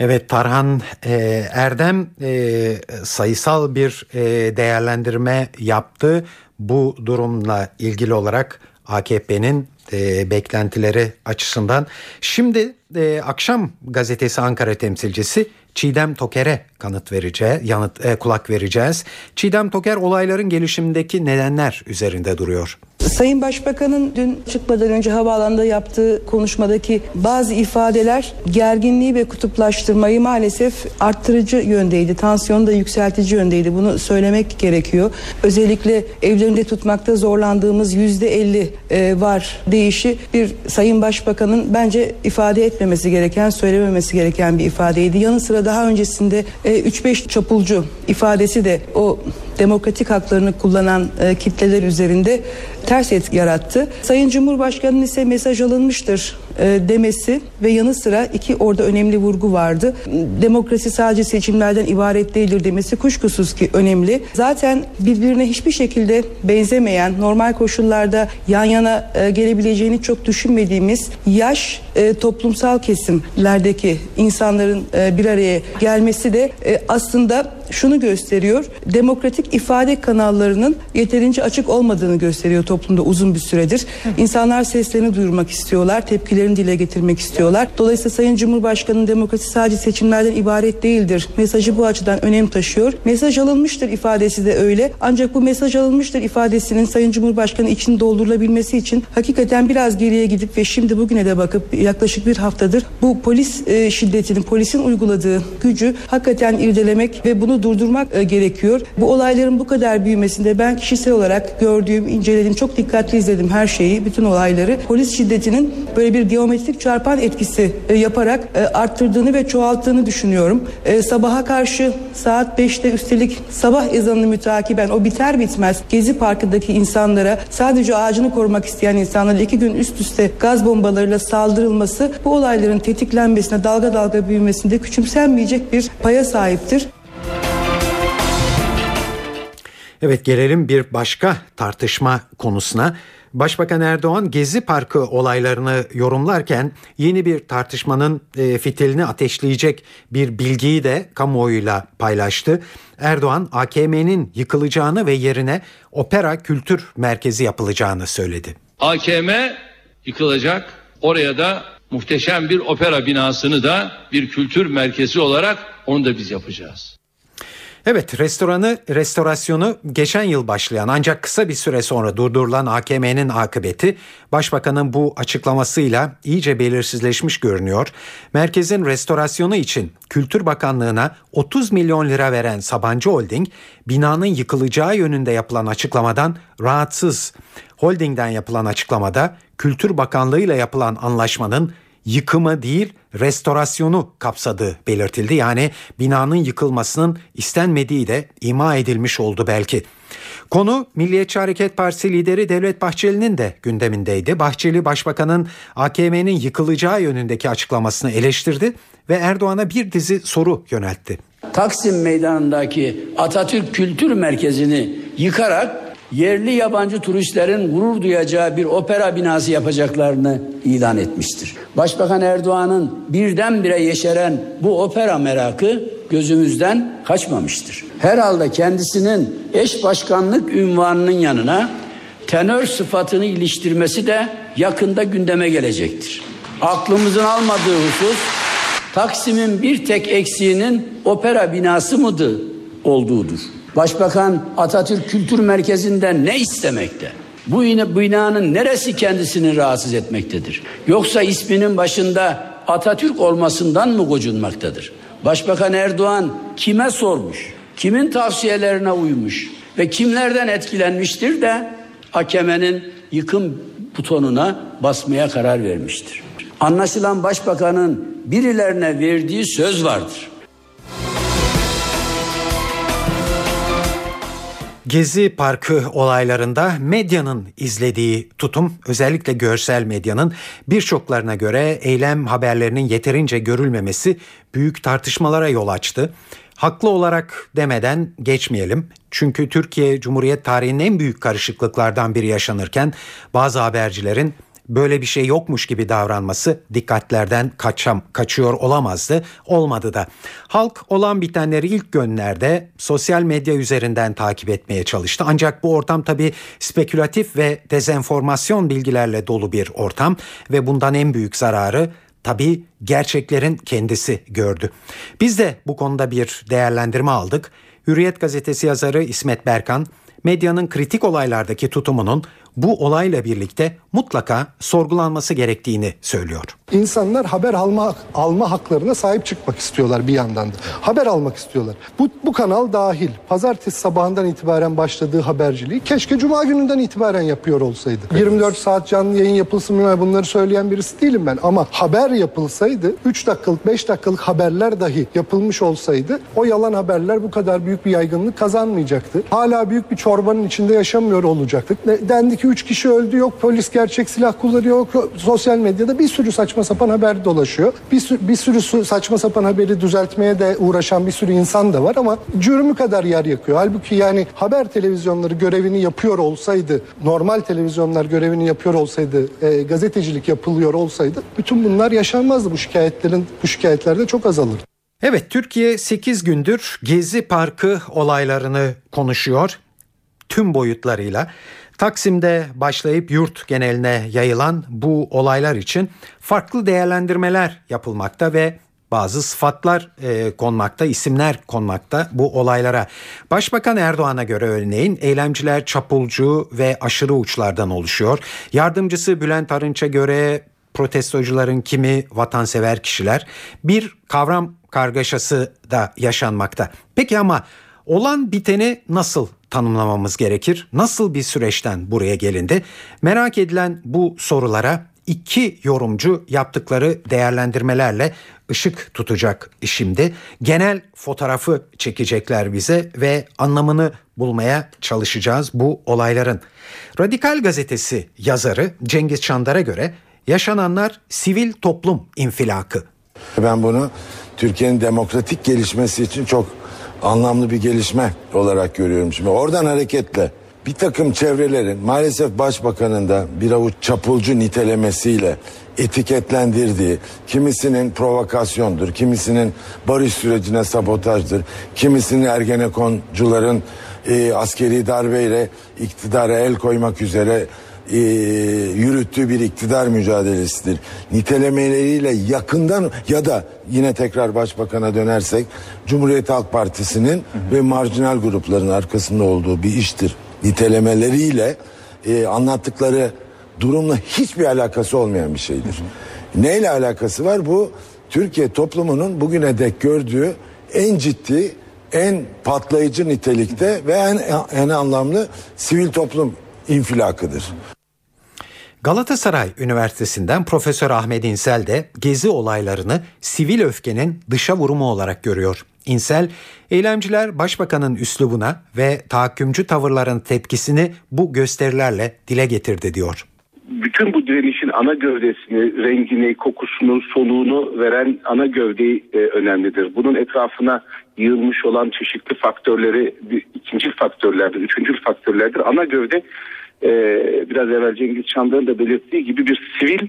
Evet Tarhan e, Erdem e, sayısal bir e, değerlendirme yaptı. Bu durumla ilgili olarak AKP'nin e, beklentileri açısından. Şimdi e, akşam gazetesi Ankara temsilcisi Çiğdem Toker'e kanıt vereceğiz, yanıt e, kulak vereceğiz. Çiğdem Toker olayların gelişimindeki nedenler üzerinde duruyor. Sayın Başbakan'ın dün çıkmadan önce havaalanında yaptığı konuşmadaki bazı ifadeler gerginliği ve kutuplaştırmayı maalesef arttırıcı yöndeydi. Tansiyonu da yükseltici yöndeydi. Bunu söylemek gerekiyor. Özellikle evlerinde tutmakta zorlandığımız yüzde elli e, var deyişi bir Sayın Başbakan'ın bence ifade etmemesi gereken, söylememesi gereken bir ifadeydi. Yanı sıra daha öncesinde e, 3-5 çapulcu ifadesi de o demokratik haklarını kullanan e, kitleler üzerinde ters etki yarattı. Sayın Cumhurbaşkanı'nın ise mesaj alınmıştır demesi ve yanı sıra iki orada önemli vurgu vardı. Demokrasi sadece seçimlerden ibaret değildir demesi kuşkusuz ki önemli. Zaten birbirine hiçbir şekilde benzemeyen, normal koşullarda yan yana e, gelebileceğini çok düşünmediğimiz yaş e, toplumsal kesimlerdeki insanların e, bir araya gelmesi de e, aslında şunu gösteriyor. Demokratik ifade kanallarının yeterince açık olmadığını gösteriyor toplumda uzun bir süredir. İnsanlar seslerini duyurmak istiyorlar, tepkilerini dile getirmek istiyorlar. Dolayısıyla Sayın Cumhurbaşkanı'nın demokrasi sadece seçimlerden ibaret değildir. Mesajı bu açıdan önem taşıyor. Mesaj alınmıştır ifadesi de öyle. Ancak bu mesaj alınmıştır ifadesinin Sayın Cumhurbaşkanı için doldurulabilmesi için hakikaten biraz geriye gidip ve şimdi bugüne de bakıp yaklaşık bir haftadır bu polis e, şiddetinin, polisin uyguladığı gücü hakikaten irdelemek ve bunu durdurmak e, gerekiyor. Bu olayların bu kadar büyümesinde ben kişisel olarak gördüğüm, incelediğim, çok dikkatli izledim her şeyi, bütün olayları. Polis şiddetinin böyle bir geometrik çarpan etkisi e, yaparak e, arttırdığını ve çoğalttığını düşünüyorum. E, sabaha karşı saat 5'te üstelik sabah ezanını mütakiben o biter bitmez Gezi Parkı'ndaki insanlara sadece ağacını korumak isteyen insanlara iki gün üst üste gaz bombalarıyla saldırılması bu olayların tetiklenmesine dalga dalga büyümesinde küçümsenmeyecek bir paya sahiptir. Evet gelelim bir başka tartışma konusuna. Başbakan Erdoğan Gezi Parkı olaylarını yorumlarken yeni bir tartışmanın e, fitilini ateşleyecek bir bilgiyi de kamuoyuyla paylaştı. Erdoğan AKM'nin yıkılacağını ve yerine opera kültür merkezi yapılacağını söyledi. AKM yıkılacak. Oraya da muhteşem bir opera binasını da bir kültür merkezi olarak onu da biz yapacağız. Evet restoranı restorasyonu geçen yıl başlayan ancak kısa bir süre sonra durdurulan AKM'nin akıbeti başbakanın bu açıklamasıyla iyice belirsizleşmiş görünüyor. Merkezin restorasyonu için Kültür Bakanlığı'na 30 milyon lira veren Sabancı Holding binanın yıkılacağı yönünde yapılan açıklamadan rahatsız. Holding'den yapılan açıklamada Kültür Bakanlığı ile yapılan anlaşmanın yıkımı değil restorasyonu kapsadığı belirtildi. Yani binanın yıkılmasının istenmediği de ima edilmiş oldu belki. Konu Milliyetçi Hareket Partisi lideri Devlet Bahçeli'nin de gündemindeydi. Bahçeli Başbakanın AKM'nin yıkılacağı yönündeki açıklamasını eleştirdi ve Erdoğan'a bir dizi soru yöneltti. Taksim Meydanı'ndaki Atatürk Kültür Merkezi'ni yıkarak yerli yabancı turistlerin gurur duyacağı bir opera binası yapacaklarını ilan etmiştir. Başbakan Erdoğan'ın birdenbire yeşeren bu opera merakı gözümüzden kaçmamıştır. Herhalde kendisinin eş başkanlık ünvanının yanına tenör sıfatını iliştirmesi de yakında gündeme gelecektir. Aklımızın almadığı husus Taksim'in bir tek eksiğinin opera binası mıdır olduğudur. Başbakan Atatürk Kültür Merkezi'nden ne istemekte? Bu binanın neresi kendisini rahatsız etmektedir? Yoksa isminin başında Atatürk olmasından mı gocunmaktadır? Başbakan Erdoğan kime sormuş? Kimin tavsiyelerine uymuş? Ve kimlerden etkilenmiştir de hakemenin yıkım butonuna basmaya karar vermiştir. Anlaşılan başbakanın birilerine verdiği söz vardır. Gezi Parkı olaylarında medyanın izlediği tutum özellikle görsel medyanın birçoklarına göre eylem haberlerinin yeterince görülmemesi büyük tartışmalara yol açtı. Haklı olarak demeden geçmeyelim. Çünkü Türkiye Cumhuriyet tarihinin en büyük karışıklıklardan biri yaşanırken bazı habercilerin böyle bir şey yokmuş gibi davranması dikkatlerden kaçam, kaçıyor olamazdı. Olmadı da. Halk olan bitenleri ilk günlerde sosyal medya üzerinden takip etmeye çalıştı. Ancak bu ortam tabii spekülatif ve dezenformasyon bilgilerle dolu bir ortam ve bundan en büyük zararı tabii gerçeklerin kendisi gördü. Biz de bu konuda bir değerlendirme aldık. Hürriyet gazetesi yazarı İsmet Berkan medyanın kritik olaylardaki tutumunun bu olayla birlikte mutlaka sorgulanması gerektiğini söylüyor. İnsanlar haber alma alma haklarına sahip çıkmak istiyorlar bir yandan da. Haber almak istiyorlar. Bu, bu kanal dahil pazartesi sabahından itibaren başladığı haberciliği keşke cuma gününden itibaren yapıyor olsaydı. 24 saat canlı yayın yapılsın mı bunları söyleyen birisi değilim ben ama haber yapılsaydı 3 dakikalık 5 dakikalık haberler dahi yapılmış olsaydı o yalan haberler bu kadar büyük bir yaygınlık kazanmayacaktı. Hala büyük bir çorbanın içinde yaşamıyor olacaktık. Dendi ki 3 kişi öldü yok polis gerçek silah kullanıyor yok sosyal medyada bir sürü saçma sapan haber dolaşıyor. Bir bir sürü saçma sapan haberi düzeltmeye de uğraşan bir sürü insan da var ama cürmü kadar yer yakıyor. Halbuki yani haber televizyonları görevini yapıyor olsaydı, normal televizyonlar görevini yapıyor olsaydı, e, gazetecilik yapılıyor olsaydı bütün bunlar yaşanmazdı. Bu şikayetlerin bu şikayetler de çok azalır. Evet Türkiye 8 gündür Gezi Parkı olaylarını konuşuyor tüm boyutlarıyla. Taksim'de başlayıp yurt geneline yayılan bu olaylar için farklı değerlendirmeler yapılmakta ve bazı sıfatlar e, konmakta, isimler konmakta bu olaylara. Başbakan Erdoğan'a göre örneğin eylemciler çapulcu ve aşırı uçlardan oluşuyor. Yardımcısı Bülent Arınç'a göre protestocuların kimi vatansever kişiler. Bir kavram kargaşası da yaşanmakta. Peki ama olan biteni nasıl tanımlamamız gerekir? Nasıl bir süreçten buraya gelindi? Merak edilen bu sorulara iki yorumcu yaptıkları değerlendirmelerle ışık tutacak şimdi. Genel fotoğrafı çekecekler bize ve anlamını bulmaya çalışacağız bu olayların. Radikal gazetesi yazarı Cengiz Çandar'a göre yaşananlar sivil toplum infilakı. Ben bunu Türkiye'nin demokratik gelişmesi için çok anlamlı bir gelişme olarak görüyorum. Şimdi oradan hareketle bir takım çevrelerin maalesef başbakanın da bir avuç çapulcu nitelemesiyle etiketlendirdiği, kimisinin provokasyondur, kimisinin barış sürecine sabotajdır, kimisinin ergenekoncuların e, askeri darbeyle iktidara el koymak üzere e, yürüttüğü bir iktidar mücadelesidir. Nitelemeleriyle yakından ya da yine tekrar başbakana dönersek Cumhuriyet Halk Partisi'nin ve marjinal grupların arkasında olduğu bir iştir. Nitelemeleriyle e, anlattıkları durumla hiçbir alakası olmayan bir şeydir. Neyle alakası var? Bu Türkiye toplumunun bugüne dek gördüğü en ciddi, en patlayıcı nitelikte ve en, en anlamlı sivil toplum infilakıdır. Galatasaray Üniversitesi'nden Profesör Ahmet İnsel de gezi olaylarını sivil öfkenin dışa vurumu olarak görüyor. İnsel, eylemciler başbakanın üslubuna ve tahakkümcü tavırların tepkisini bu gösterilerle dile getirdi diyor. Bütün bu direnişin ana gövdesini, rengini, kokusunu, soluğunu veren ana gövde e, önemlidir. Bunun etrafına yığılmış olan çeşitli faktörleri ikinci faktörlerdir, üçüncü faktörlerdir. Ana gövde e, biraz evvel Cengiz Çandar'ın da belirttiği gibi bir sivil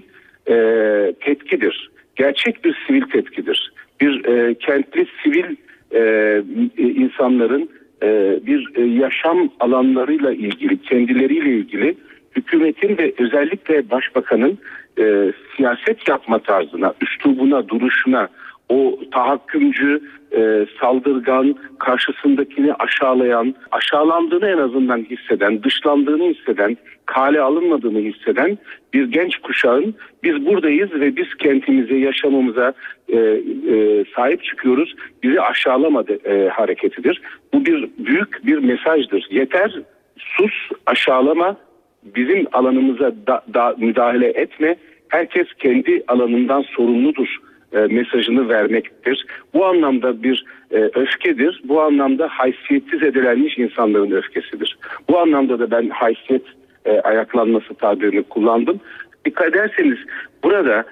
e, tepkidir. Gerçek bir sivil tepkidir. Bir e, kentli sivil e, insanların e, bir e, yaşam alanlarıyla ilgili, kendileriyle ilgili hükümetin ve özellikle başbakanın e, siyaset yapma tarzına, üslubuna, duruşuna, o tahakkümcü, e, saldırgan, karşısındakini aşağılayan, aşağılandığını en azından hisseden, dışlandığını hisseden, kale alınmadığını hisseden bir genç kuşağın biz buradayız ve biz kentimize, yaşamımıza e, e, sahip çıkıyoruz. Bizi aşağılamadı hareketidir. Bu bir büyük bir mesajdır. Yeter sus, aşağılama, bizim alanımıza da, da müdahale etme. Herkes kendi alanından sorumludur e, mesajını vermektir. Bu anlamda bir e, öfkedir. Bu anlamda haysiyetsiz edilenmiş insanların öfkesidir. Bu anlamda da ben haysiyet e, ayaklanması tabirini kullandım. Dikkat ederseniz burada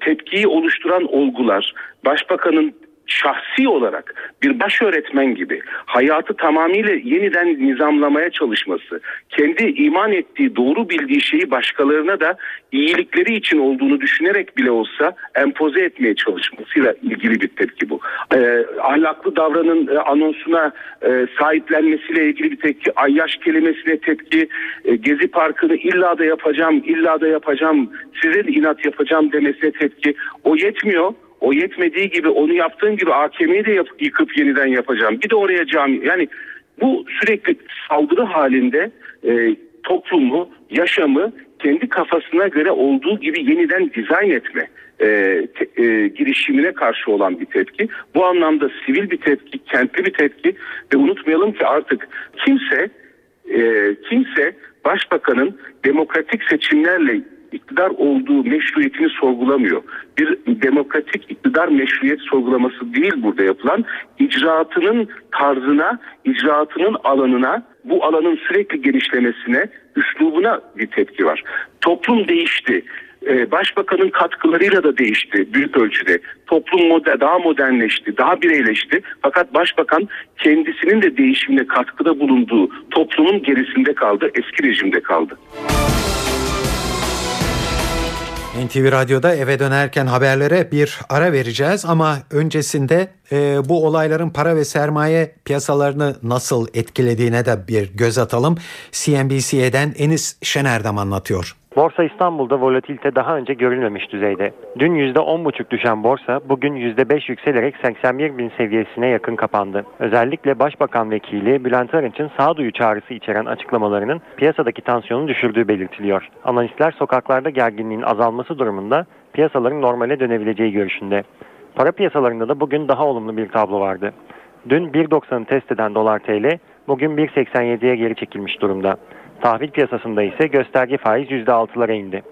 tepkiyi oluşturan olgular başbakanın şahsi olarak bir baş öğretmen gibi hayatı tamamıyla yeniden nizamlamaya çalışması, kendi iman ettiği, doğru bildiği şeyi başkalarına da iyilikleri için olduğunu düşünerek bile olsa empoze etmeye çalışmasıyla ilgili bir tepki bu. Ee, ahlaklı davranın e, anonsuna e, sahiplenmesiyle ilgili bir tepki, ayyaş kelimesine tepki, e, Gezi Parkı'nı illa da yapacağım, illa da yapacağım, size de inat yapacağım demesine tepki. O yetmiyor. O yetmediği gibi onu yaptığın gibi AKM'yi de yap, yıkıp yeniden yapacağım. Bir de oraya cami. Yani bu sürekli saldırı halinde e, toplumu, yaşamı kendi kafasına göre olduğu gibi yeniden dizayn etme e, te, e, girişimine karşı olan bir tepki. Bu anlamda sivil bir tepki, kentli bir tepki ve unutmayalım ki artık kimse e, kimse başbakanın demokratik seçimlerle iktidar olduğu meşruiyetini sorgulamıyor. Bir demokratik iktidar meşruiyet sorgulaması değil burada yapılan. icraatının tarzına, icraatının alanına, bu alanın sürekli genişlemesine, üslubuna bir tepki var. Toplum değişti. Ee, başbakanın katkılarıyla da değişti büyük ölçüde. Toplum moder, daha modernleşti, daha bireyleşti. Fakat başbakan kendisinin de değişimine katkıda bulunduğu toplumun gerisinde kaldı, eski rejimde kaldı. NTV Radyo'da eve dönerken haberlere bir ara vereceğiz ama öncesinde e, bu olayların para ve sermaye piyasalarını nasıl etkilediğine de bir göz atalım. CNBC'den Enis Şenerdem anlatıyor. Borsa İstanbul'da volatilite daha önce görülmemiş düzeyde. Dün %10,5 düşen borsa bugün %5 yükselerek 81 bin seviyesine yakın kapandı. Özellikle Başbakan Vekili Bülent Arınç'ın sağduyu çağrısı içeren açıklamalarının piyasadaki tansiyonu düşürdüğü belirtiliyor. Analistler sokaklarda gerginliğin azalması durumunda piyasaların normale dönebileceği görüşünde. Para piyasalarında da bugün daha olumlu bir tablo vardı. Dün 1.90'ı test eden dolar TL bugün 1.87'ye geri çekilmiş durumda. Tahvil piyasasında ise gösterge faiz %6'lara indi.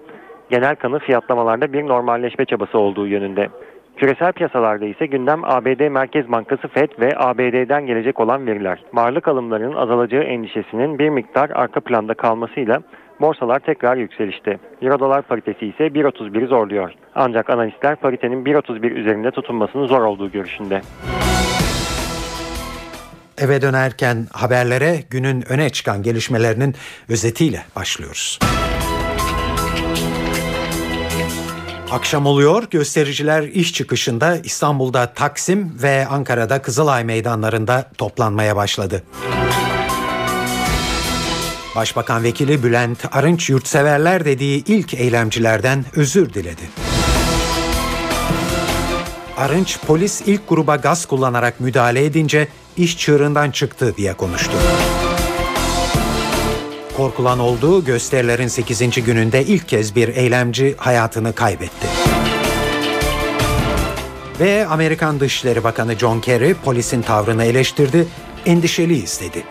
Genel kanı fiyatlamalarda bir normalleşme çabası olduğu yönünde. Küresel piyasalarda ise gündem ABD Merkez Bankası FED ve ABD'den gelecek olan veriler. Varlık alımlarının azalacağı endişesinin bir miktar arka planda kalmasıyla borsalar tekrar yükselişte. Euro dolar paritesi ise 1.31'i zorluyor. Ancak analistler paritenin 1.31 üzerinde tutunmasının zor olduğu görüşünde. Eve dönerken haberlere günün öne çıkan gelişmelerinin özetiyle başlıyoruz. Akşam oluyor. Göstericiler iş çıkışında İstanbul'da Taksim ve Ankara'da Kızılay meydanlarında toplanmaya başladı. Başbakan Vekili Bülent Arınç yurtseverler dediği ilk eylemcilerden özür diledi. Arınç polis ilk gruba gaz kullanarak müdahale edince iş çığırından çıktı diye konuştu. Korkulan olduğu gösterilerin 8. gününde ilk kez bir eylemci hayatını kaybetti. Ve Amerikan Dışişleri Bakanı John Kerry polisin tavrını eleştirdi, endişeliyiz dedi.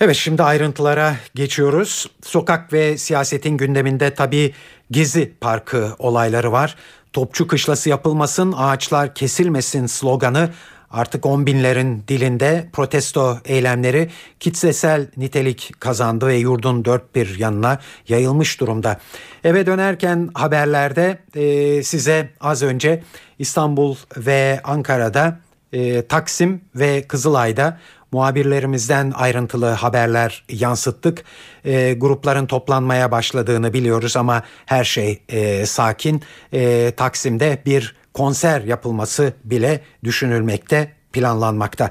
Evet şimdi ayrıntılara geçiyoruz. Sokak ve siyasetin gündeminde tabii Gezi Parkı olayları var. Topçu kışlası yapılmasın, ağaçlar kesilmesin sloganı artık on binlerin dilinde protesto eylemleri kitlesel nitelik kazandı ve yurdun dört bir yanına yayılmış durumda. Eve dönerken haberlerde e, size az önce İstanbul ve Ankara'da e, Taksim ve Kızılay'da muhabirlerimizden ayrıntılı haberler yansıttık. E, grupların toplanmaya başladığını biliyoruz ama her şey e, sakin. E, Taksim'de bir konser yapılması bile düşünülmekte, planlanmakta.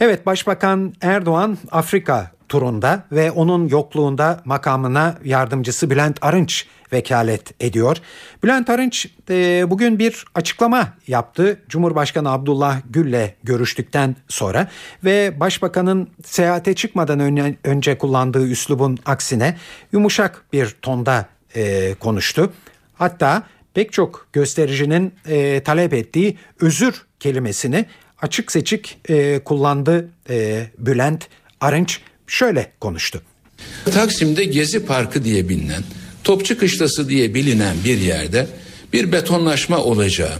Evet Başbakan Erdoğan Afrika turunda ve onun yokluğunda makamına yardımcısı Bülent Arınç vekalet ediyor. Bülent Arınç e, bugün bir açıklama yaptı. Cumhurbaşkanı Abdullah Gül'le görüştükten sonra ve başbakanın seyahate çıkmadan önce, önce kullandığı üslubun aksine yumuşak bir tonda e, konuştu. Hatta pek çok göstericinin e, talep ettiği özür kelimesini açık seçik e, kullandı e, Bülent Arınç şöyle konuştu. Taksim'de Gezi Parkı diye bilinen, Topçu Kışlası diye bilinen bir yerde bir betonlaşma olacağı,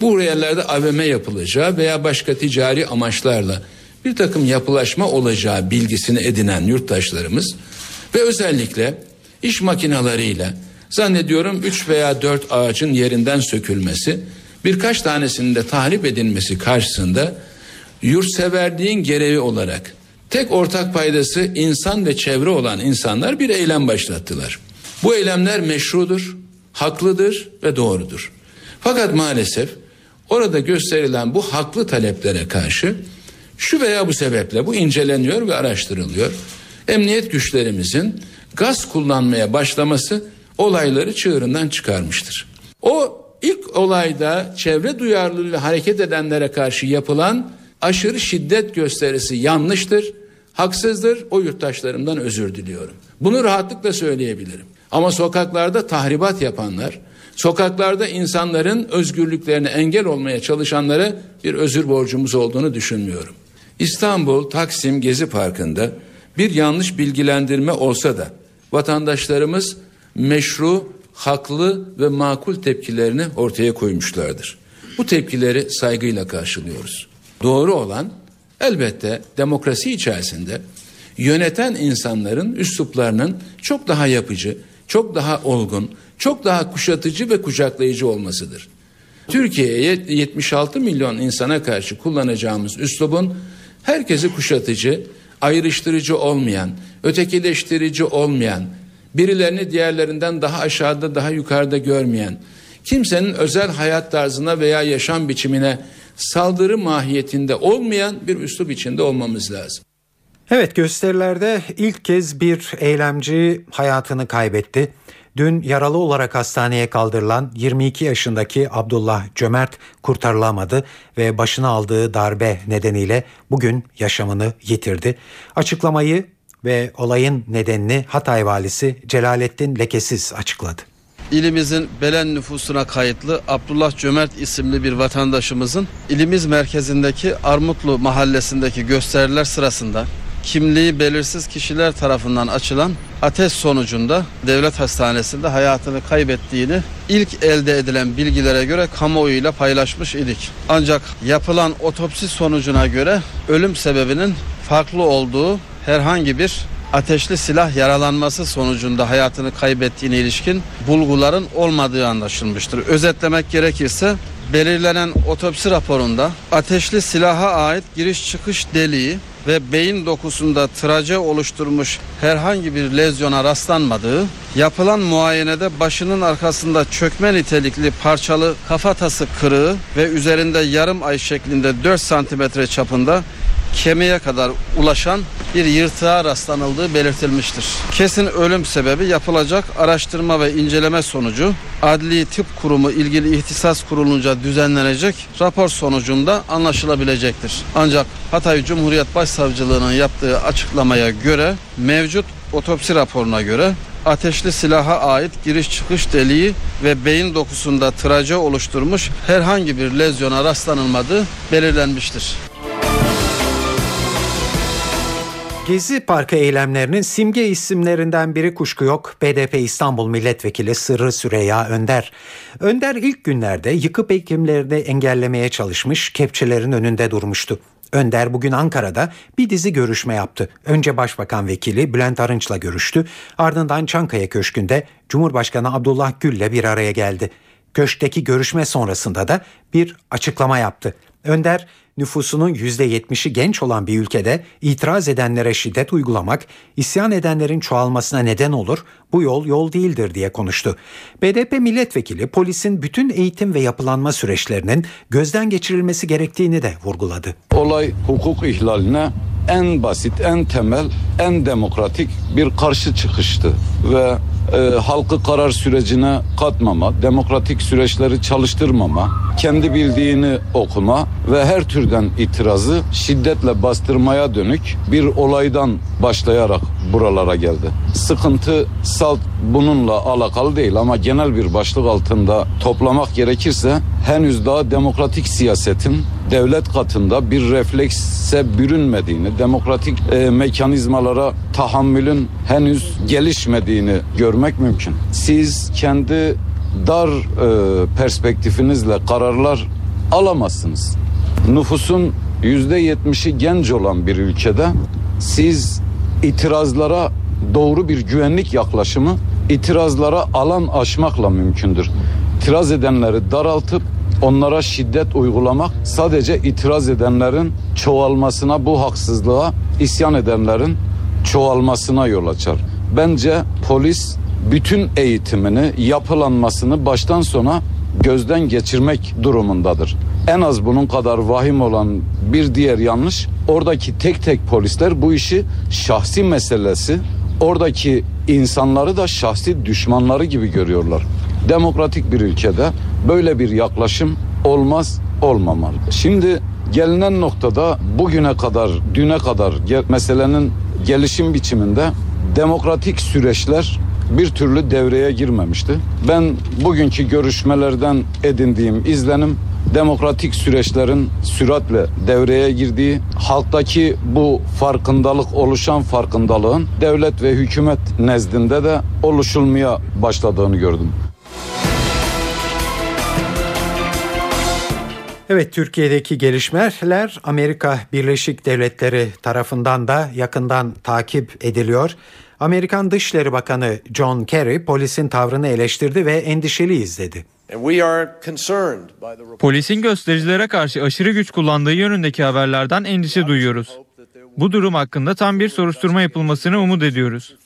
bu yerlerde AVM yapılacağı veya başka ticari amaçlarla bir takım yapılaşma olacağı bilgisini edinen yurttaşlarımız ve özellikle iş makinalarıyla zannediyorum 3 veya 4 ağacın yerinden sökülmesi, birkaç tanesinin de tahrip edilmesi karşısında yurtseverliğin gereği olarak tek ortak paydası insan ve çevre olan insanlar bir eylem başlattılar. Bu eylemler meşrudur, haklıdır ve doğrudur. Fakat maalesef orada gösterilen bu haklı taleplere karşı şu veya bu sebeple bu inceleniyor ve araştırılıyor. Emniyet güçlerimizin gaz kullanmaya başlaması olayları çığırından çıkarmıştır. O ilk olayda çevre duyarlılığıyla hareket edenlere karşı yapılan aşırı şiddet gösterisi yanlıştır, haksızdır. O yurttaşlarımdan özür diliyorum. Bunu rahatlıkla söyleyebilirim. Ama sokaklarda tahribat yapanlar, sokaklarda insanların özgürlüklerine engel olmaya çalışanlara bir özür borcumuz olduğunu düşünmüyorum. İstanbul Taksim Gezi Parkı'nda bir yanlış bilgilendirme olsa da vatandaşlarımız meşru, haklı ve makul tepkilerini ortaya koymuşlardır. Bu tepkileri saygıyla karşılıyoruz. Doğru olan elbette demokrasi içerisinde yöneten insanların üsluplarının çok daha yapıcı, çok daha olgun, çok daha kuşatıcı ve kucaklayıcı olmasıdır. Türkiye'ye 76 milyon insana karşı kullanacağımız üslubun herkesi kuşatıcı, ayrıştırıcı olmayan, ötekileştirici olmayan, birilerini diğerlerinden daha aşağıda daha yukarıda görmeyen, kimsenin özel hayat tarzına veya yaşam biçimine saldırı mahiyetinde olmayan bir üslup içinde olmamız lazım. Evet gösterilerde ilk kez bir eylemci hayatını kaybetti. Dün yaralı olarak hastaneye kaldırılan 22 yaşındaki Abdullah Cömert kurtarılamadı ve başına aldığı darbe nedeniyle bugün yaşamını yitirdi. Açıklamayı ve olayın nedenini Hatay valisi Celalettin Lekesiz açıkladı. İlimizin Belen nüfusuna kayıtlı Abdullah Cömert isimli bir vatandaşımızın ilimiz merkezindeki Armutlu mahallesindeki gösteriler sırasında kimliği belirsiz kişiler tarafından açılan ateş sonucunda devlet hastanesinde hayatını kaybettiğini ilk elde edilen bilgilere göre kamuoyuyla paylaşmış idik. Ancak yapılan otopsi sonucuna göre ölüm sebebinin farklı olduğu herhangi bir ateşli silah yaralanması sonucunda hayatını kaybettiğine ilişkin bulguların olmadığı anlaşılmıştır. Özetlemek gerekirse belirlenen otopsi raporunda ateşli silaha ait giriş çıkış deliği ve beyin dokusunda traje oluşturmuş herhangi bir lezyona rastlanmadığı, yapılan muayenede başının arkasında çökme nitelikli parçalı kafatası kırığı ve üzerinde yarım ay şeklinde 4 santimetre çapında kemiğe kadar ulaşan bir yırtığa rastlanıldığı belirtilmiştir. Kesin ölüm sebebi yapılacak araştırma ve inceleme sonucu Adli Tıp Kurumu ilgili ihtisas kurulunca düzenlenecek rapor sonucunda anlaşılabilecektir. Ancak Hatay Cumhuriyet Başsavcılığı'nın yaptığı açıklamaya göre mevcut otopsi raporuna göre ateşli silaha ait giriş çıkış deliği ve beyin dokusunda traje oluşturmuş herhangi bir lezyona rastlanılmadığı belirlenmiştir. Gezi Parkı eylemlerinin simge isimlerinden biri kuşku yok. BDP İstanbul Milletvekili Sırrı Süreyya Önder. Önder ilk günlerde yıkıp ekimlerini engellemeye çalışmış, kepçelerin önünde durmuştu. Önder bugün Ankara'da bir dizi görüşme yaptı. Önce Başbakan Vekili Bülent Arınç'la görüştü. Ardından Çankaya Köşkü'nde Cumhurbaşkanı Abdullah Gül'le bir araya geldi. Köşkteki görüşme sonrasında da bir açıklama yaptı. Önder nüfusunun %70'i genç olan bir ülkede itiraz edenlere şiddet uygulamak, isyan edenlerin çoğalmasına neden olur, bu yol yol değildir diye konuştu. BDP milletvekili polisin bütün eğitim ve yapılanma süreçlerinin gözden geçirilmesi gerektiğini de vurguladı. Olay hukuk ihlaline en basit, en temel, en demokratik bir karşı çıkıştı ve e, halkı karar sürecine katmama, demokratik süreçleri çalıştırmama, kendi bildiğini okuma ve her türden itirazı şiddetle bastırmaya dönük bir olaydan başlayarak buralara geldi. Sıkıntı salt bununla alakalı değil ama genel bir başlık altında toplamak gerekirse henüz daha demokratik siyasetin devlet katında bir reflekse bürünmediğini, demokratik e, mekanizmalara tahammülün henüz gelişmediğini görmek mümkün. Siz kendi dar e, perspektifinizle kararlar alamazsınız. Nüfusun yüzde yetmişi genç olan bir ülkede siz itirazlara doğru bir güvenlik yaklaşımı itirazlara alan aşmakla mümkündür. İtiraz edenleri daraltıp onlara şiddet uygulamak sadece itiraz edenlerin çoğalmasına bu haksızlığa isyan edenlerin çoğalmasına yol açar. Bence polis bütün eğitimini, yapılanmasını baştan sona gözden geçirmek durumundadır. En az bunun kadar vahim olan bir diğer yanlış oradaki tek tek polisler bu işi şahsi meselesi oradaki insanları da şahsi düşmanları gibi görüyorlar. Demokratik bir ülkede böyle bir yaklaşım olmaz olmamalı. Şimdi gelinen noktada bugüne kadar, düne kadar meselenin gelişim biçiminde demokratik süreçler bir türlü devreye girmemişti. Ben bugünkü görüşmelerden edindiğim izlenim demokratik süreçlerin süratle devreye girdiği, halktaki bu farkındalık, oluşan farkındalığın devlet ve hükümet nezdinde de oluşulmaya başladığını gördüm. Evet Türkiye'deki gelişmeler Amerika Birleşik Devletleri tarafından da yakından takip ediliyor. Amerikan Dışişleri Bakanı John Kerry polisin tavrını eleştirdi ve endişeli izledi. Polisin göstericilere karşı aşırı güç kullandığı yönündeki haberlerden endişe duyuyoruz. Bu durum hakkında tam bir soruşturma yapılmasını umut ediyoruz.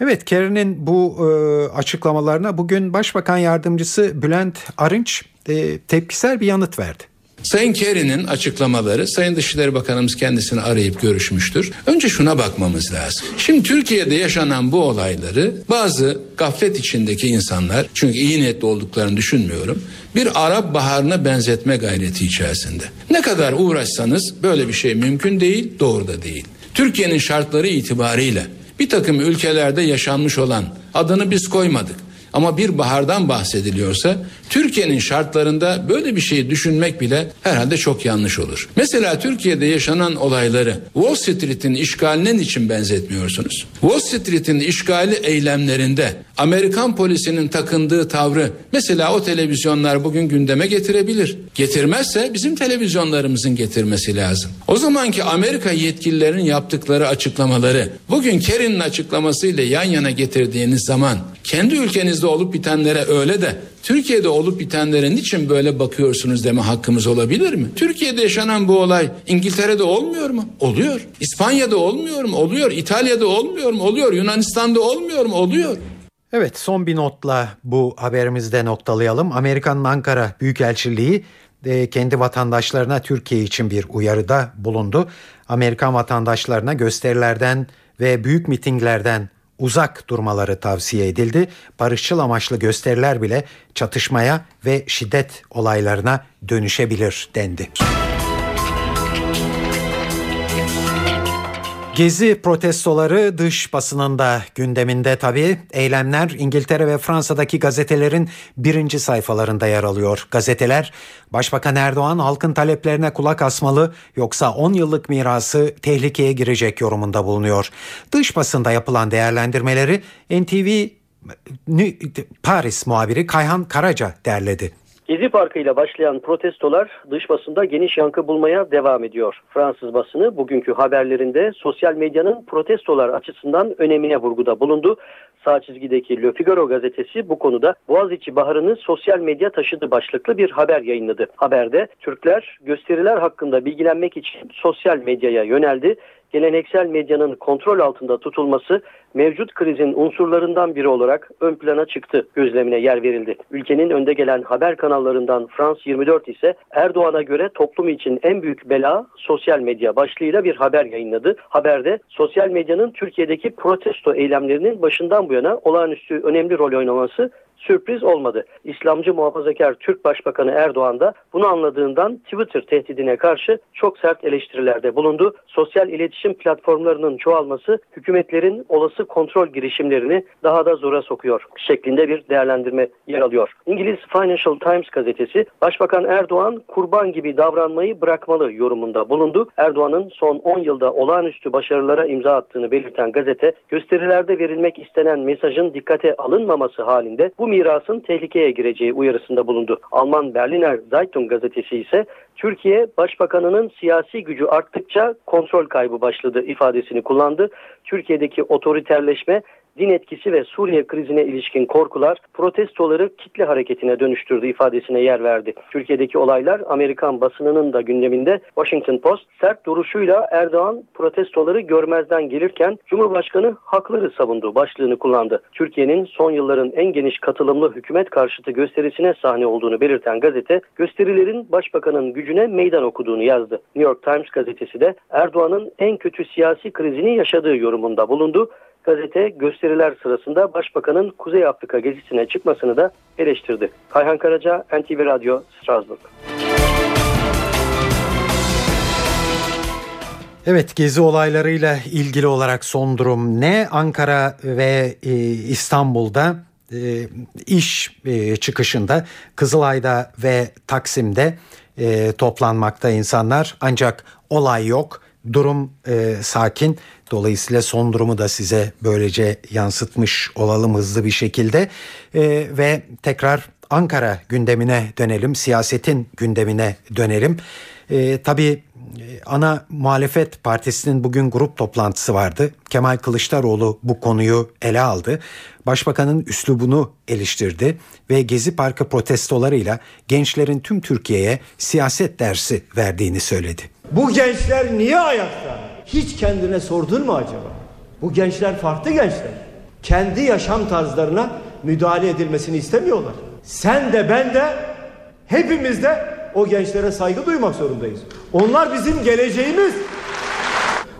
Evet Kerry'nin bu e, açıklamalarına bugün Başbakan Yardımcısı Bülent Arınç e, tepkisel bir yanıt verdi. Sayın Kerry'nin açıklamaları Sayın Dışişleri Bakanımız kendisini arayıp görüşmüştür. Önce şuna bakmamız lazım. Şimdi Türkiye'de yaşanan bu olayları bazı gaflet içindeki insanlar çünkü iyi niyetli olduklarını düşünmüyorum. Bir Arap baharına benzetme gayreti içerisinde. Ne kadar uğraşsanız böyle bir şey mümkün değil, doğru da değil. Türkiye'nin şartları itibariyle bir takım ülkelerde yaşanmış olan adını biz koymadık. Ama bir bahardan bahsediliyorsa Türkiye'nin şartlarında böyle bir şeyi düşünmek bile herhalde çok yanlış olur. Mesela Türkiye'de yaşanan olayları Wall Street'in işgaline için benzetmiyorsunuz? Wall Street'in işgali eylemlerinde Amerikan polisinin takındığı tavrı mesela o televizyonlar bugün gündeme getirebilir. Getirmezse bizim televizyonlarımızın getirmesi lazım. O zamanki Amerika yetkililerinin yaptıkları açıklamaları bugün Kerry'nin açıklamasıyla yan yana getirdiğiniz zaman kendi ülkenizde olup bitenlere öyle de Türkiye'de olup bitenlere niçin böyle bakıyorsunuz deme hakkımız olabilir mi? Türkiye'de yaşanan bu olay İngiltere'de olmuyor mu? Oluyor. İspanya'da olmuyor mu? Oluyor. İtalya'da olmuyor mu? Oluyor. Yunanistan'da olmuyor mu? Oluyor. Evet son bir notla bu haberimizde noktalayalım. Amerika'nın Ankara Büyükelçiliği de kendi vatandaşlarına Türkiye için bir uyarıda bulundu. Amerikan vatandaşlarına gösterilerden ve büyük mitinglerden uzak durmaları tavsiye edildi. Barışçıl amaçlı gösteriler bile çatışmaya ve şiddet olaylarına dönüşebilir dendi. Gezi protestoları dış basınında gündeminde tabii. Eylemler İngiltere ve Fransa'daki gazetelerin birinci sayfalarında yer alıyor. Gazeteler Başbakan Erdoğan halkın taleplerine kulak asmalı yoksa 10 yıllık mirası tehlikeye girecek yorumunda bulunuyor. Dış basında yapılan değerlendirmeleri NTV Paris muhabiri Kayhan Karaca derledi. Gezi Parkı ile başlayan protestolar dış basında geniş yankı bulmaya devam ediyor. Fransız basını bugünkü haberlerinde sosyal medyanın protestolar açısından önemine vurguda bulundu. Sağ çizgideki Le Figaro gazetesi bu konuda Boğaziçi Baharı'nı sosyal medya taşıdı başlıklı bir haber yayınladı. Haberde Türkler gösteriler hakkında bilgilenmek için sosyal medyaya yöneldi geleneksel medyanın kontrol altında tutulması mevcut krizin unsurlarından biri olarak ön plana çıktı gözlemine yer verildi. Ülkenin önde gelen haber kanallarından France 24 ise Erdoğan'a göre toplum için en büyük bela sosyal medya başlığıyla bir haber yayınladı. Haberde sosyal medyanın Türkiye'deki protesto eylemlerinin başından bu yana olağanüstü önemli rol oynaması sürpriz olmadı. İslamcı muhafazakar Türk Başbakanı Erdoğan da bunu anladığından Twitter tehdidine karşı çok sert eleştirilerde bulundu. Sosyal iletişim platformlarının çoğalması hükümetlerin olası kontrol girişimlerini daha da zora sokuyor şeklinde bir değerlendirme yer alıyor. İngiliz Financial Times gazetesi Başbakan Erdoğan kurban gibi davranmayı bırakmalı yorumunda bulundu. Erdoğan'ın son 10 yılda olağanüstü başarılara imza attığını belirten gazete gösterilerde verilmek istenen mesajın dikkate alınmaması halinde bu mirasın tehlikeye gireceği uyarısında bulundu. Alman Berliner Zeitung gazetesi ise Türkiye Başbakanının siyasi gücü arttıkça kontrol kaybı başladı ifadesini kullandı. Türkiye'deki otoriterleşme din etkisi ve Suriye krizine ilişkin korkular protestoları kitle hareketine dönüştürdü ifadesine yer verdi. Türkiye'deki olaylar Amerikan basınının da gündeminde Washington Post sert duruşuyla Erdoğan protestoları görmezden gelirken Cumhurbaşkanı hakları savundu başlığını kullandı. Türkiye'nin son yılların en geniş katılımlı hükümet karşıtı gösterisine sahne olduğunu belirten gazete gösterilerin başbakanın gücüne meydan okuduğunu yazdı. New York Times gazetesi de Erdoğan'ın en kötü siyasi krizini yaşadığı yorumunda bulundu. Gazete gösteriler sırasında Başbakanın Kuzey Afrika gezisine çıkmasını da eleştirdi. Kayhan Karaca, NTV Radyo, Strasbourg. Evet gezi olaylarıyla ilgili olarak son durum ne? Ankara ve e, İstanbul'da e, iş e, çıkışında Kızılay'da ve Taksim'de e, toplanmakta insanlar ancak olay yok. Durum e, sakin. Dolayısıyla son durumu da size böylece yansıtmış olalım hızlı bir şekilde. E, ve tekrar Ankara gündemine dönelim, siyasetin gündemine dönelim. E, tabii ana muhalefet partisinin bugün grup toplantısı vardı. Kemal Kılıçdaroğlu bu konuyu ele aldı. Başbakanın üslubunu eleştirdi ve Gezi Parkı protestolarıyla gençlerin tüm Türkiye'ye siyaset dersi verdiğini söyledi. Bu gençler niye ayakta? Hiç kendine sordun mu acaba? Bu gençler farklı gençler. Kendi yaşam tarzlarına müdahale edilmesini istemiyorlar. Sen de ben de hepimiz de o gençlere saygı duymak zorundayız. Onlar bizim geleceğimiz.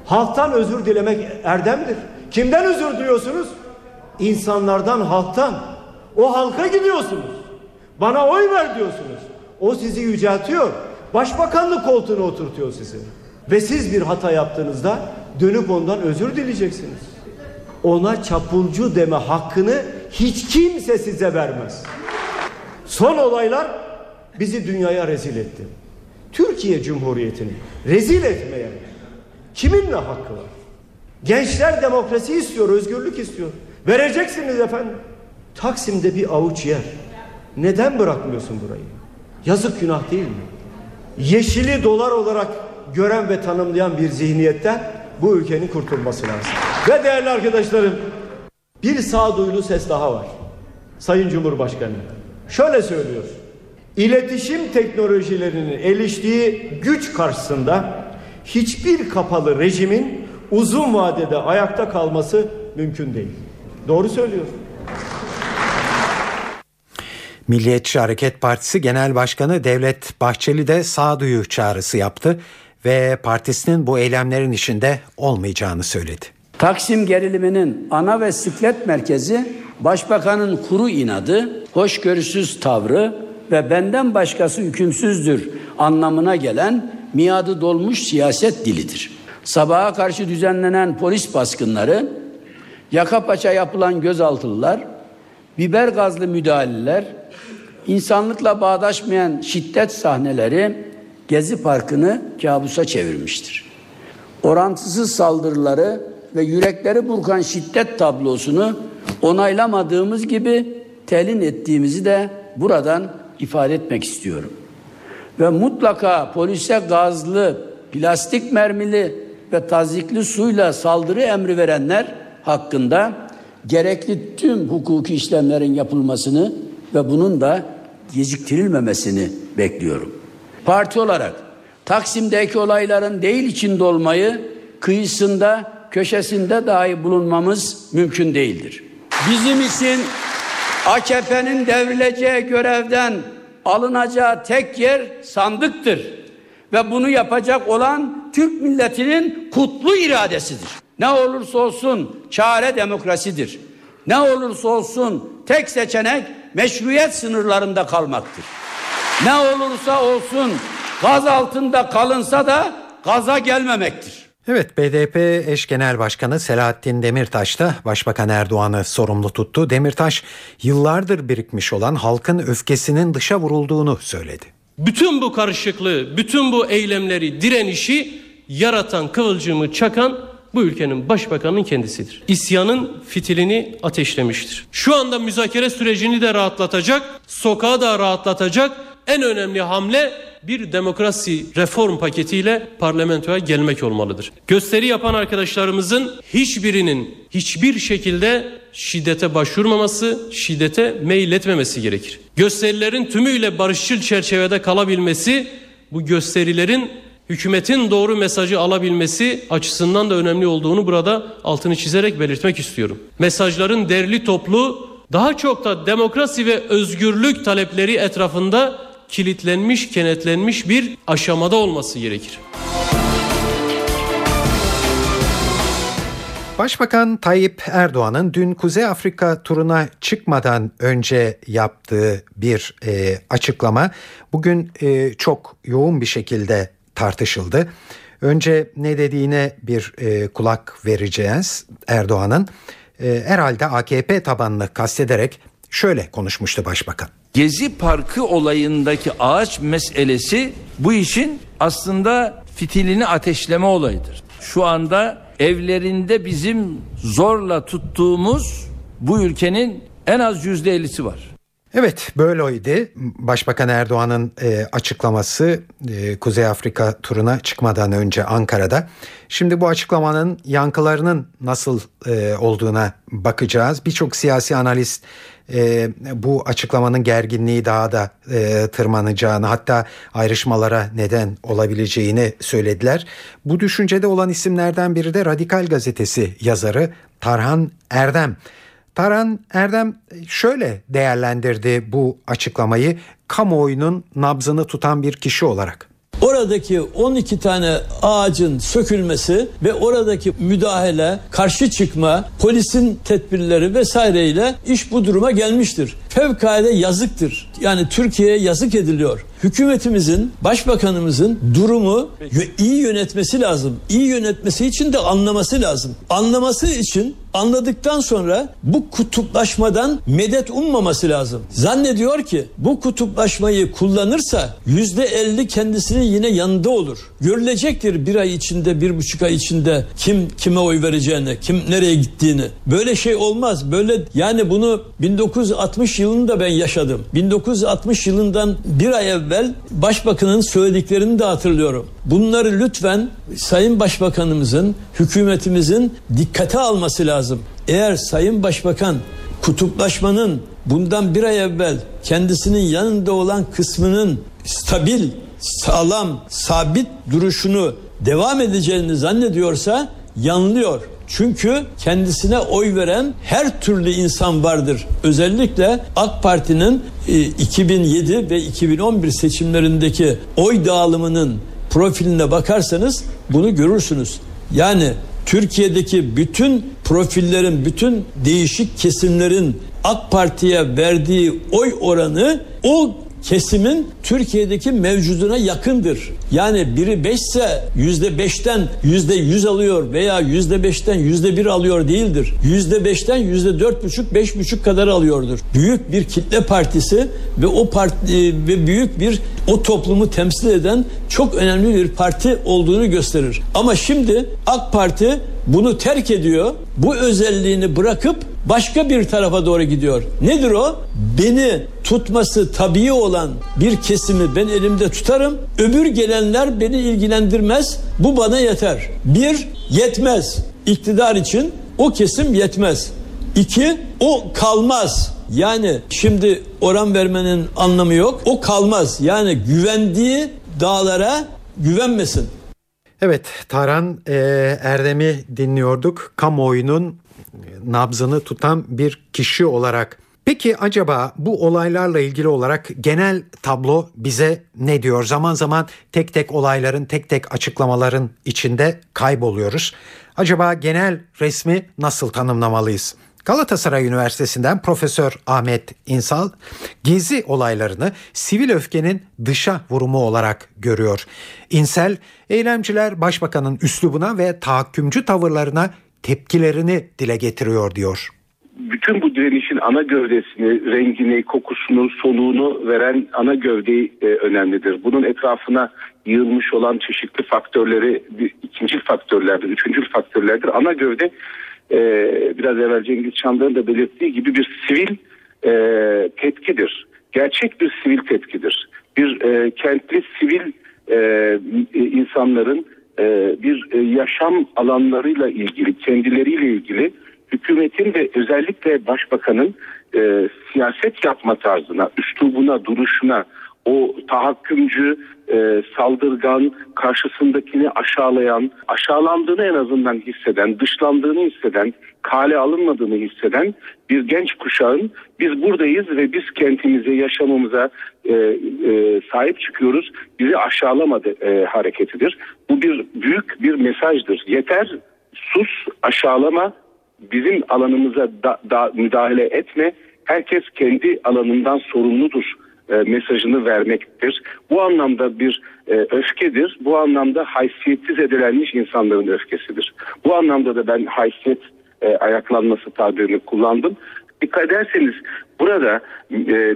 Halktan özür dilemek erdemdir. Kimden özür diliyorsunuz? İnsanlardan, halktan. O halka gidiyorsunuz. Bana oy ver diyorsunuz. O sizi yüceltiyor. Başbakanlık koltuğuna oturtuyor sizi. Ve siz bir hata yaptığınızda dönüp ondan özür dileyeceksiniz. Ona çapulcu deme hakkını hiç kimse size vermez. Son olaylar bizi dünyaya rezil etti. Türkiye Cumhuriyeti'ni rezil etmeye kimin ne hakkı var? Gençler demokrasi istiyor, özgürlük istiyor. Vereceksiniz efendim. Taksim'de bir avuç yer. Neden bırakmıyorsun burayı? Yazık günah değil mi? Yeşili dolar olarak gören ve tanımlayan bir zihniyetten bu ülkenin kurtulması lazım. Ve değerli arkadaşlarım bir sağduyulu ses daha var. Sayın Cumhurbaşkanı şöyle söylüyor. İletişim teknolojilerinin eriştiği güç karşısında hiçbir kapalı rejimin uzun vadede ayakta kalması mümkün değil. Doğru söylüyor. Milliyetçi Hareket Partisi Genel Başkanı Devlet Bahçeli de sağduyu çağrısı yaptı ve partisinin bu eylemlerin içinde olmayacağını söyledi. Taksim geriliminin ana ve sıklet merkezi başbakanın kuru inadı, hoşgörüsüz tavrı ve benden başkası hükümsüzdür anlamına gelen miadı dolmuş siyaset dilidir. Sabaha karşı düzenlenen polis baskınları, yaka paça yapılan gözaltılılar, biber gazlı müdahaleler, insanlıkla bağdaşmayan şiddet sahneleri Gezi Parkı'nı kabusa çevirmiştir. Orantısız saldırıları ve yürekleri burkan şiddet tablosunu onaylamadığımız gibi telin ettiğimizi de buradan ifade etmek istiyorum. Ve mutlaka polise gazlı, plastik mermili ve tazikli suyla saldırı emri verenler hakkında gerekli tüm hukuki işlemlerin yapılmasını ve bunun da geciktirilmemesini bekliyorum. Parti olarak Taksim'deki olayların değil içinde olmayı kıyısında, köşesinde dahi bulunmamız mümkün değildir. Bizim için AKP'nin devrileceği görevden alınacağı tek yer sandıktır. Ve bunu yapacak olan Türk milletinin kutlu iradesidir. Ne olursa olsun çare demokrasidir. Ne olursa olsun tek seçenek meşruiyet sınırlarında kalmaktır. Ne olursa olsun gaz altında kalınsa da gaza gelmemektir. Evet BDP eş genel başkanı Selahattin Demirtaş da Başbakan Erdoğan'ı sorumlu tuttu. Demirtaş yıllardır birikmiş olan halkın öfkesinin dışa vurulduğunu söyledi. Bütün bu karışıklığı, bütün bu eylemleri, direnişi yaratan, kıvılcımı çakan bu ülkenin başbakanının kendisidir. İsyanın fitilini ateşlemiştir. Şu anda müzakere sürecini de rahatlatacak, sokağı da rahatlatacak en önemli hamle bir demokrasi reform paketiyle parlamentoya gelmek olmalıdır. Gösteri yapan arkadaşlarımızın hiçbirinin hiçbir şekilde şiddete başvurmaması, şiddete meyletmemesi gerekir. Gösterilerin tümüyle barışçıl çerçevede kalabilmesi, bu gösterilerin hükümetin doğru mesajı alabilmesi açısından da önemli olduğunu burada altını çizerek belirtmek istiyorum. Mesajların derli toplu, daha çok da demokrasi ve özgürlük talepleri etrafında kilitlenmiş, kenetlenmiş bir aşamada olması gerekir. Başbakan Tayyip Erdoğan'ın dün Kuzey Afrika turuna çıkmadan önce yaptığı bir e, açıklama bugün e, çok yoğun bir şekilde tartışıldı. Önce ne dediğine bir e, kulak vereceğiz Erdoğan'ın. E, herhalde AKP tabanını kastederek şöyle konuşmuştu başbakan. Gezi Parkı olayındaki ağaç meselesi bu işin aslında fitilini ateşleme olayıdır. Şu anda evlerinde bizim zorla tuttuğumuz bu ülkenin en az yüzde ellisi var. Evet böyleydi. Başbakan Erdoğan'ın e, açıklaması e, Kuzey Afrika turuna çıkmadan önce Ankara'da. Şimdi bu açıklamanın yankılarının nasıl e, olduğuna bakacağız. Birçok siyasi analist e, bu açıklamanın gerginliği daha da e, tırmanacağını hatta ayrışmalara neden olabileceğini söylediler. Bu düşüncede olan isimlerden biri de Radikal Gazetesi yazarı Tarhan Erdem. Tarhan Erdem şöyle değerlendirdi bu açıklamayı kamuoyunun nabzını tutan bir kişi olarak. Oradaki 12 tane ağacın sökülmesi ve oradaki müdahale, karşı çıkma, polisin tedbirleri vesaireyle iş bu duruma gelmiştir. Fevkalade yazıktır. Yani Türkiye'ye yazık ediliyor. Hükümetimizin, başbakanımızın durumu iyi yönetmesi lazım. İyi yönetmesi için de anlaması lazım. Anlaması için anladıktan sonra bu kutuplaşmadan medet ummaması lazım. Zannediyor ki bu kutuplaşmayı kullanırsa yüzde elli kendisinin yine yanında olur. Görülecektir bir ay içinde, bir buçuk ay içinde kim kime oy vereceğini, kim nereye gittiğini. Böyle şey olmaz. Böyle yani bunu 1960 yılında ben yaşadım. 1960 yılından bir ay evvel başbakanın söylediklerini de hatırlıyorum. Bunları lütfen Sayın Başbakanımızın, hükümetimizin dikkate alması lazım. Eğer Sayın Başbakan kutuplaşmanın bundan bir ay evvel kendisinin yanında olan kısmının stabil, sağlam, sabit duruşunu devam edeceğini zannediyorsa yanılıyor. Çünkü kendisine oy veren her türlü insan vardır. Özellikle AK Parti'nin 2007 ve 2011 seçimlerindeki oy dağılımının profiline bakarsanız bunu görürsünüz. Yani Türkiye'deki bütün profillerin, bütün değişik kesimlerin AK Parti'ye verdiği oy oranı o kesimin Türkiye'deki mevcuduna yakındır. Yani biri 5 ise yüzde beşten yüzde yüz alıyor veya yüzde beşten yüzde bir alıyor değildir. Yüzde beşten yüzde dört buçuk beş buçuk kadar alıyordur. Büyük bir kitle partisi ve o parti ve büyük bir o toplumu temsil eden çok önemli bir parti olduğunu gösterir. Ama şimdi AK Parti bunu terk ediyor. Bu özelliğini bırakıp başka bir tarafa doğru gidiyor. Nedir o? Beni tutması tabii olan bir kesimi ben elimde tutarım. Öbür gelenler beni ilgilendirmez. Bu bana yeter. Bir, yetmez. İktidar için o kesim yetmez. İki, o kalmaz. Yani şimdi oran vermenin anlamı yok. O kalmaz. Yani güvendiği dağlara güvenmesin. Evet Taran e, Erdem'i dinliyorduk. Kamuoyunun nabzını tutan bir kişi olarak. Peki acaba bu olaylarla ilgili olarak genel tablo bize ne diyor? Zaman zaman tek tek olayların, tek tek açıklamaların içinde kayboluyoruz. Acaba genel resmi nasıl tanımlamalıyız? Galatasaray Üniversitesi'nden Profesör Ahmet İnsal gezi olaylarını sivil öfkenin dışa vurumu olarak görüyor. İnsel, eylemciler başbakanın üslubuna ve tahakkümcü tavırlarına tepkilerini dile getiriyor diyor. Bütün bu direnişin ana gövdesini, rengini, kokusunu, soluğunu veren ana gövde e, önemlidir. Bunun etrafına yığılmış olan çeşitli faktörleri ikinci faktörlerdir, üçüncü faktörlerdir. Ana gövde e, biraz evvel Cengiz Çandar'ın da belirttiği gibi bir sivil e, tepkidir. Gerçek bir sivil tepkidir. Bir e, kentli sivil e, insanların bir e, yaşam alanlarıyla ilgili, kendileriyle ilgili hükümetin ve özellikle başbakanın e, siyaset yapma tarzına, üslubuna, duruşuna, o tahakkümcü, e, saldırgan, karşısındakini aşağılayan, aşağılandığını en azından hisseden, dışlandığını hisseden, kale alınmadığını hisseden bir genç kuşağın biz buradayız ve biz kentimize, yaşamımıza e, e, sahip çıkıyoruz. Bizi aşağılamadı e, hareketidir. Bu bir büyük bir mesajdır. Yeter sus, aşağılama, bizim alanımıza da, da müdahale etme. Herkes kendi alanından sorumludur e, mesajını vermektir. Bu anlamda bir e, öfkedir. Bu anlamda haysiyetsiz edilenmiş insanların öfkesidir. Bu anlamda da ben haysiyet e, ayaklanması tabirini kullandım. Dikkat ederseniz burada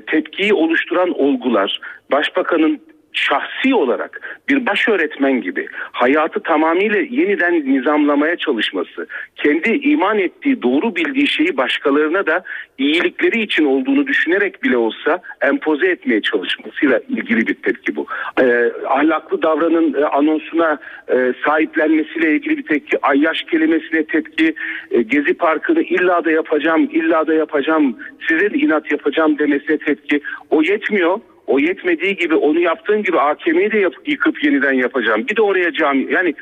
tepkiyi oluşturan olgular, başbakanın şahsi olarak bir baş öğretmen gibi hayatı tamamıyla yeniden nizamlamaya çalışması, kendi iman ettiği, doğru bildiği şeyi başkalarına da iyilikleri için olduğunu düşünerek bile olsa empoze etmeye çalışmasıyla ilgili bir tepki bu. Ee, ahlaklı davranın e, anonsuna e, sahiplenmesiyle ilgili bir tepki, ayyaş kelimesine tepki, e, Gezi Parkı'nı illa da yapacağım, illa da yapacağım, size de inat yapacağım demesine tepki. O yetmiyor. O yetmediği gibi onu yaptığın gibi AKM'yi de yap- yıkıp yeniden yapacağım. Bir de oraya cami. Yani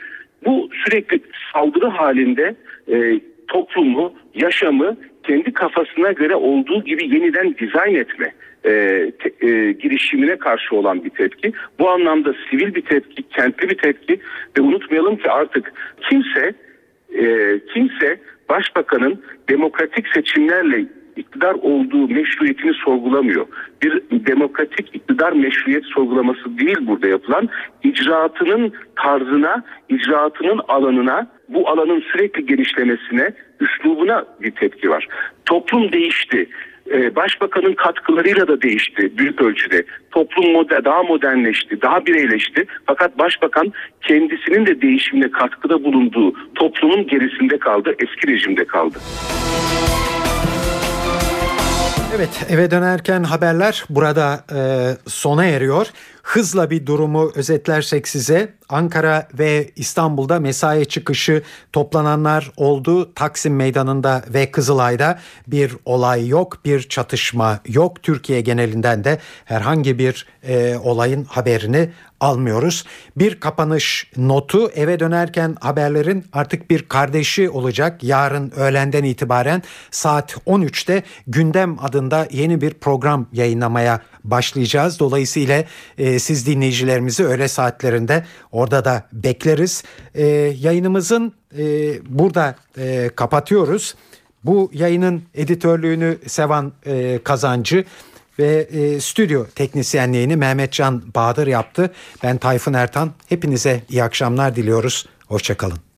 bu sürekli saldırı halinde e, toplumu, yaşamı kendi kafasına göre olduğu gibi yeniden dizayn etme e, te- e, girişimine karşı olan bir tepki. Bu anlamda sivil bir tepki, kentli bir tepki ve unutmayalım ki artık kimse e, kimse başbakanın demokratik seçimlerle iktidar olduğu meşruiyetini sorgulamıyor. Bir demokratik iktidar meşruiyet sorgulaması değil burada yapılan icraatının tarzına, icraatının alanına, bu alanın sürekli genişlemesine, üslubuna bir tepki var. Toplum değişti. Ee, Başbakanın katkılarıyla da değişti büyük ölçüde. Toplum moder, daha modernleşti, daha bireyleşti. Fakat başbakan kendisinin de değişimine katkıda bulunduğu toplumun gerisinde kaldı, eski rejimde kaldı. Evet eve dönerken haberler burada e, sona eriyor. Hızla bir durumu özetlersek size Ankara ve İstanbul'da mesai çıkışı toplananlar oldu. Taksim Meydanı'nda ve Kızılay'da bir olay yok, bir çatışma yok. Türkiye genelinden de herhangi bir e, olayın haberini almıyoruz. Bir kapanış notu eve dönerken haberlerin artık bir kardeşi olacak. Yarın öğlenden itibaren saat 13'te gündem adında yeni bir program yayınlamaya başlayacağız. Dolayısıyla e, siz dinleyicilerimizi öğle saatlerinde orada da bekleriz. E, yayınımızın e, burada e, kapatıyoruz. Bu yayının editörlüğünü Sevan e, Kazancı ve e, stüdyo teknisyenliğini Mehmetcan Bahadır yaptı. Ben Tayfun Ertan. Hepinize iyi akşamlar diliyoruz. Hoşçakalın.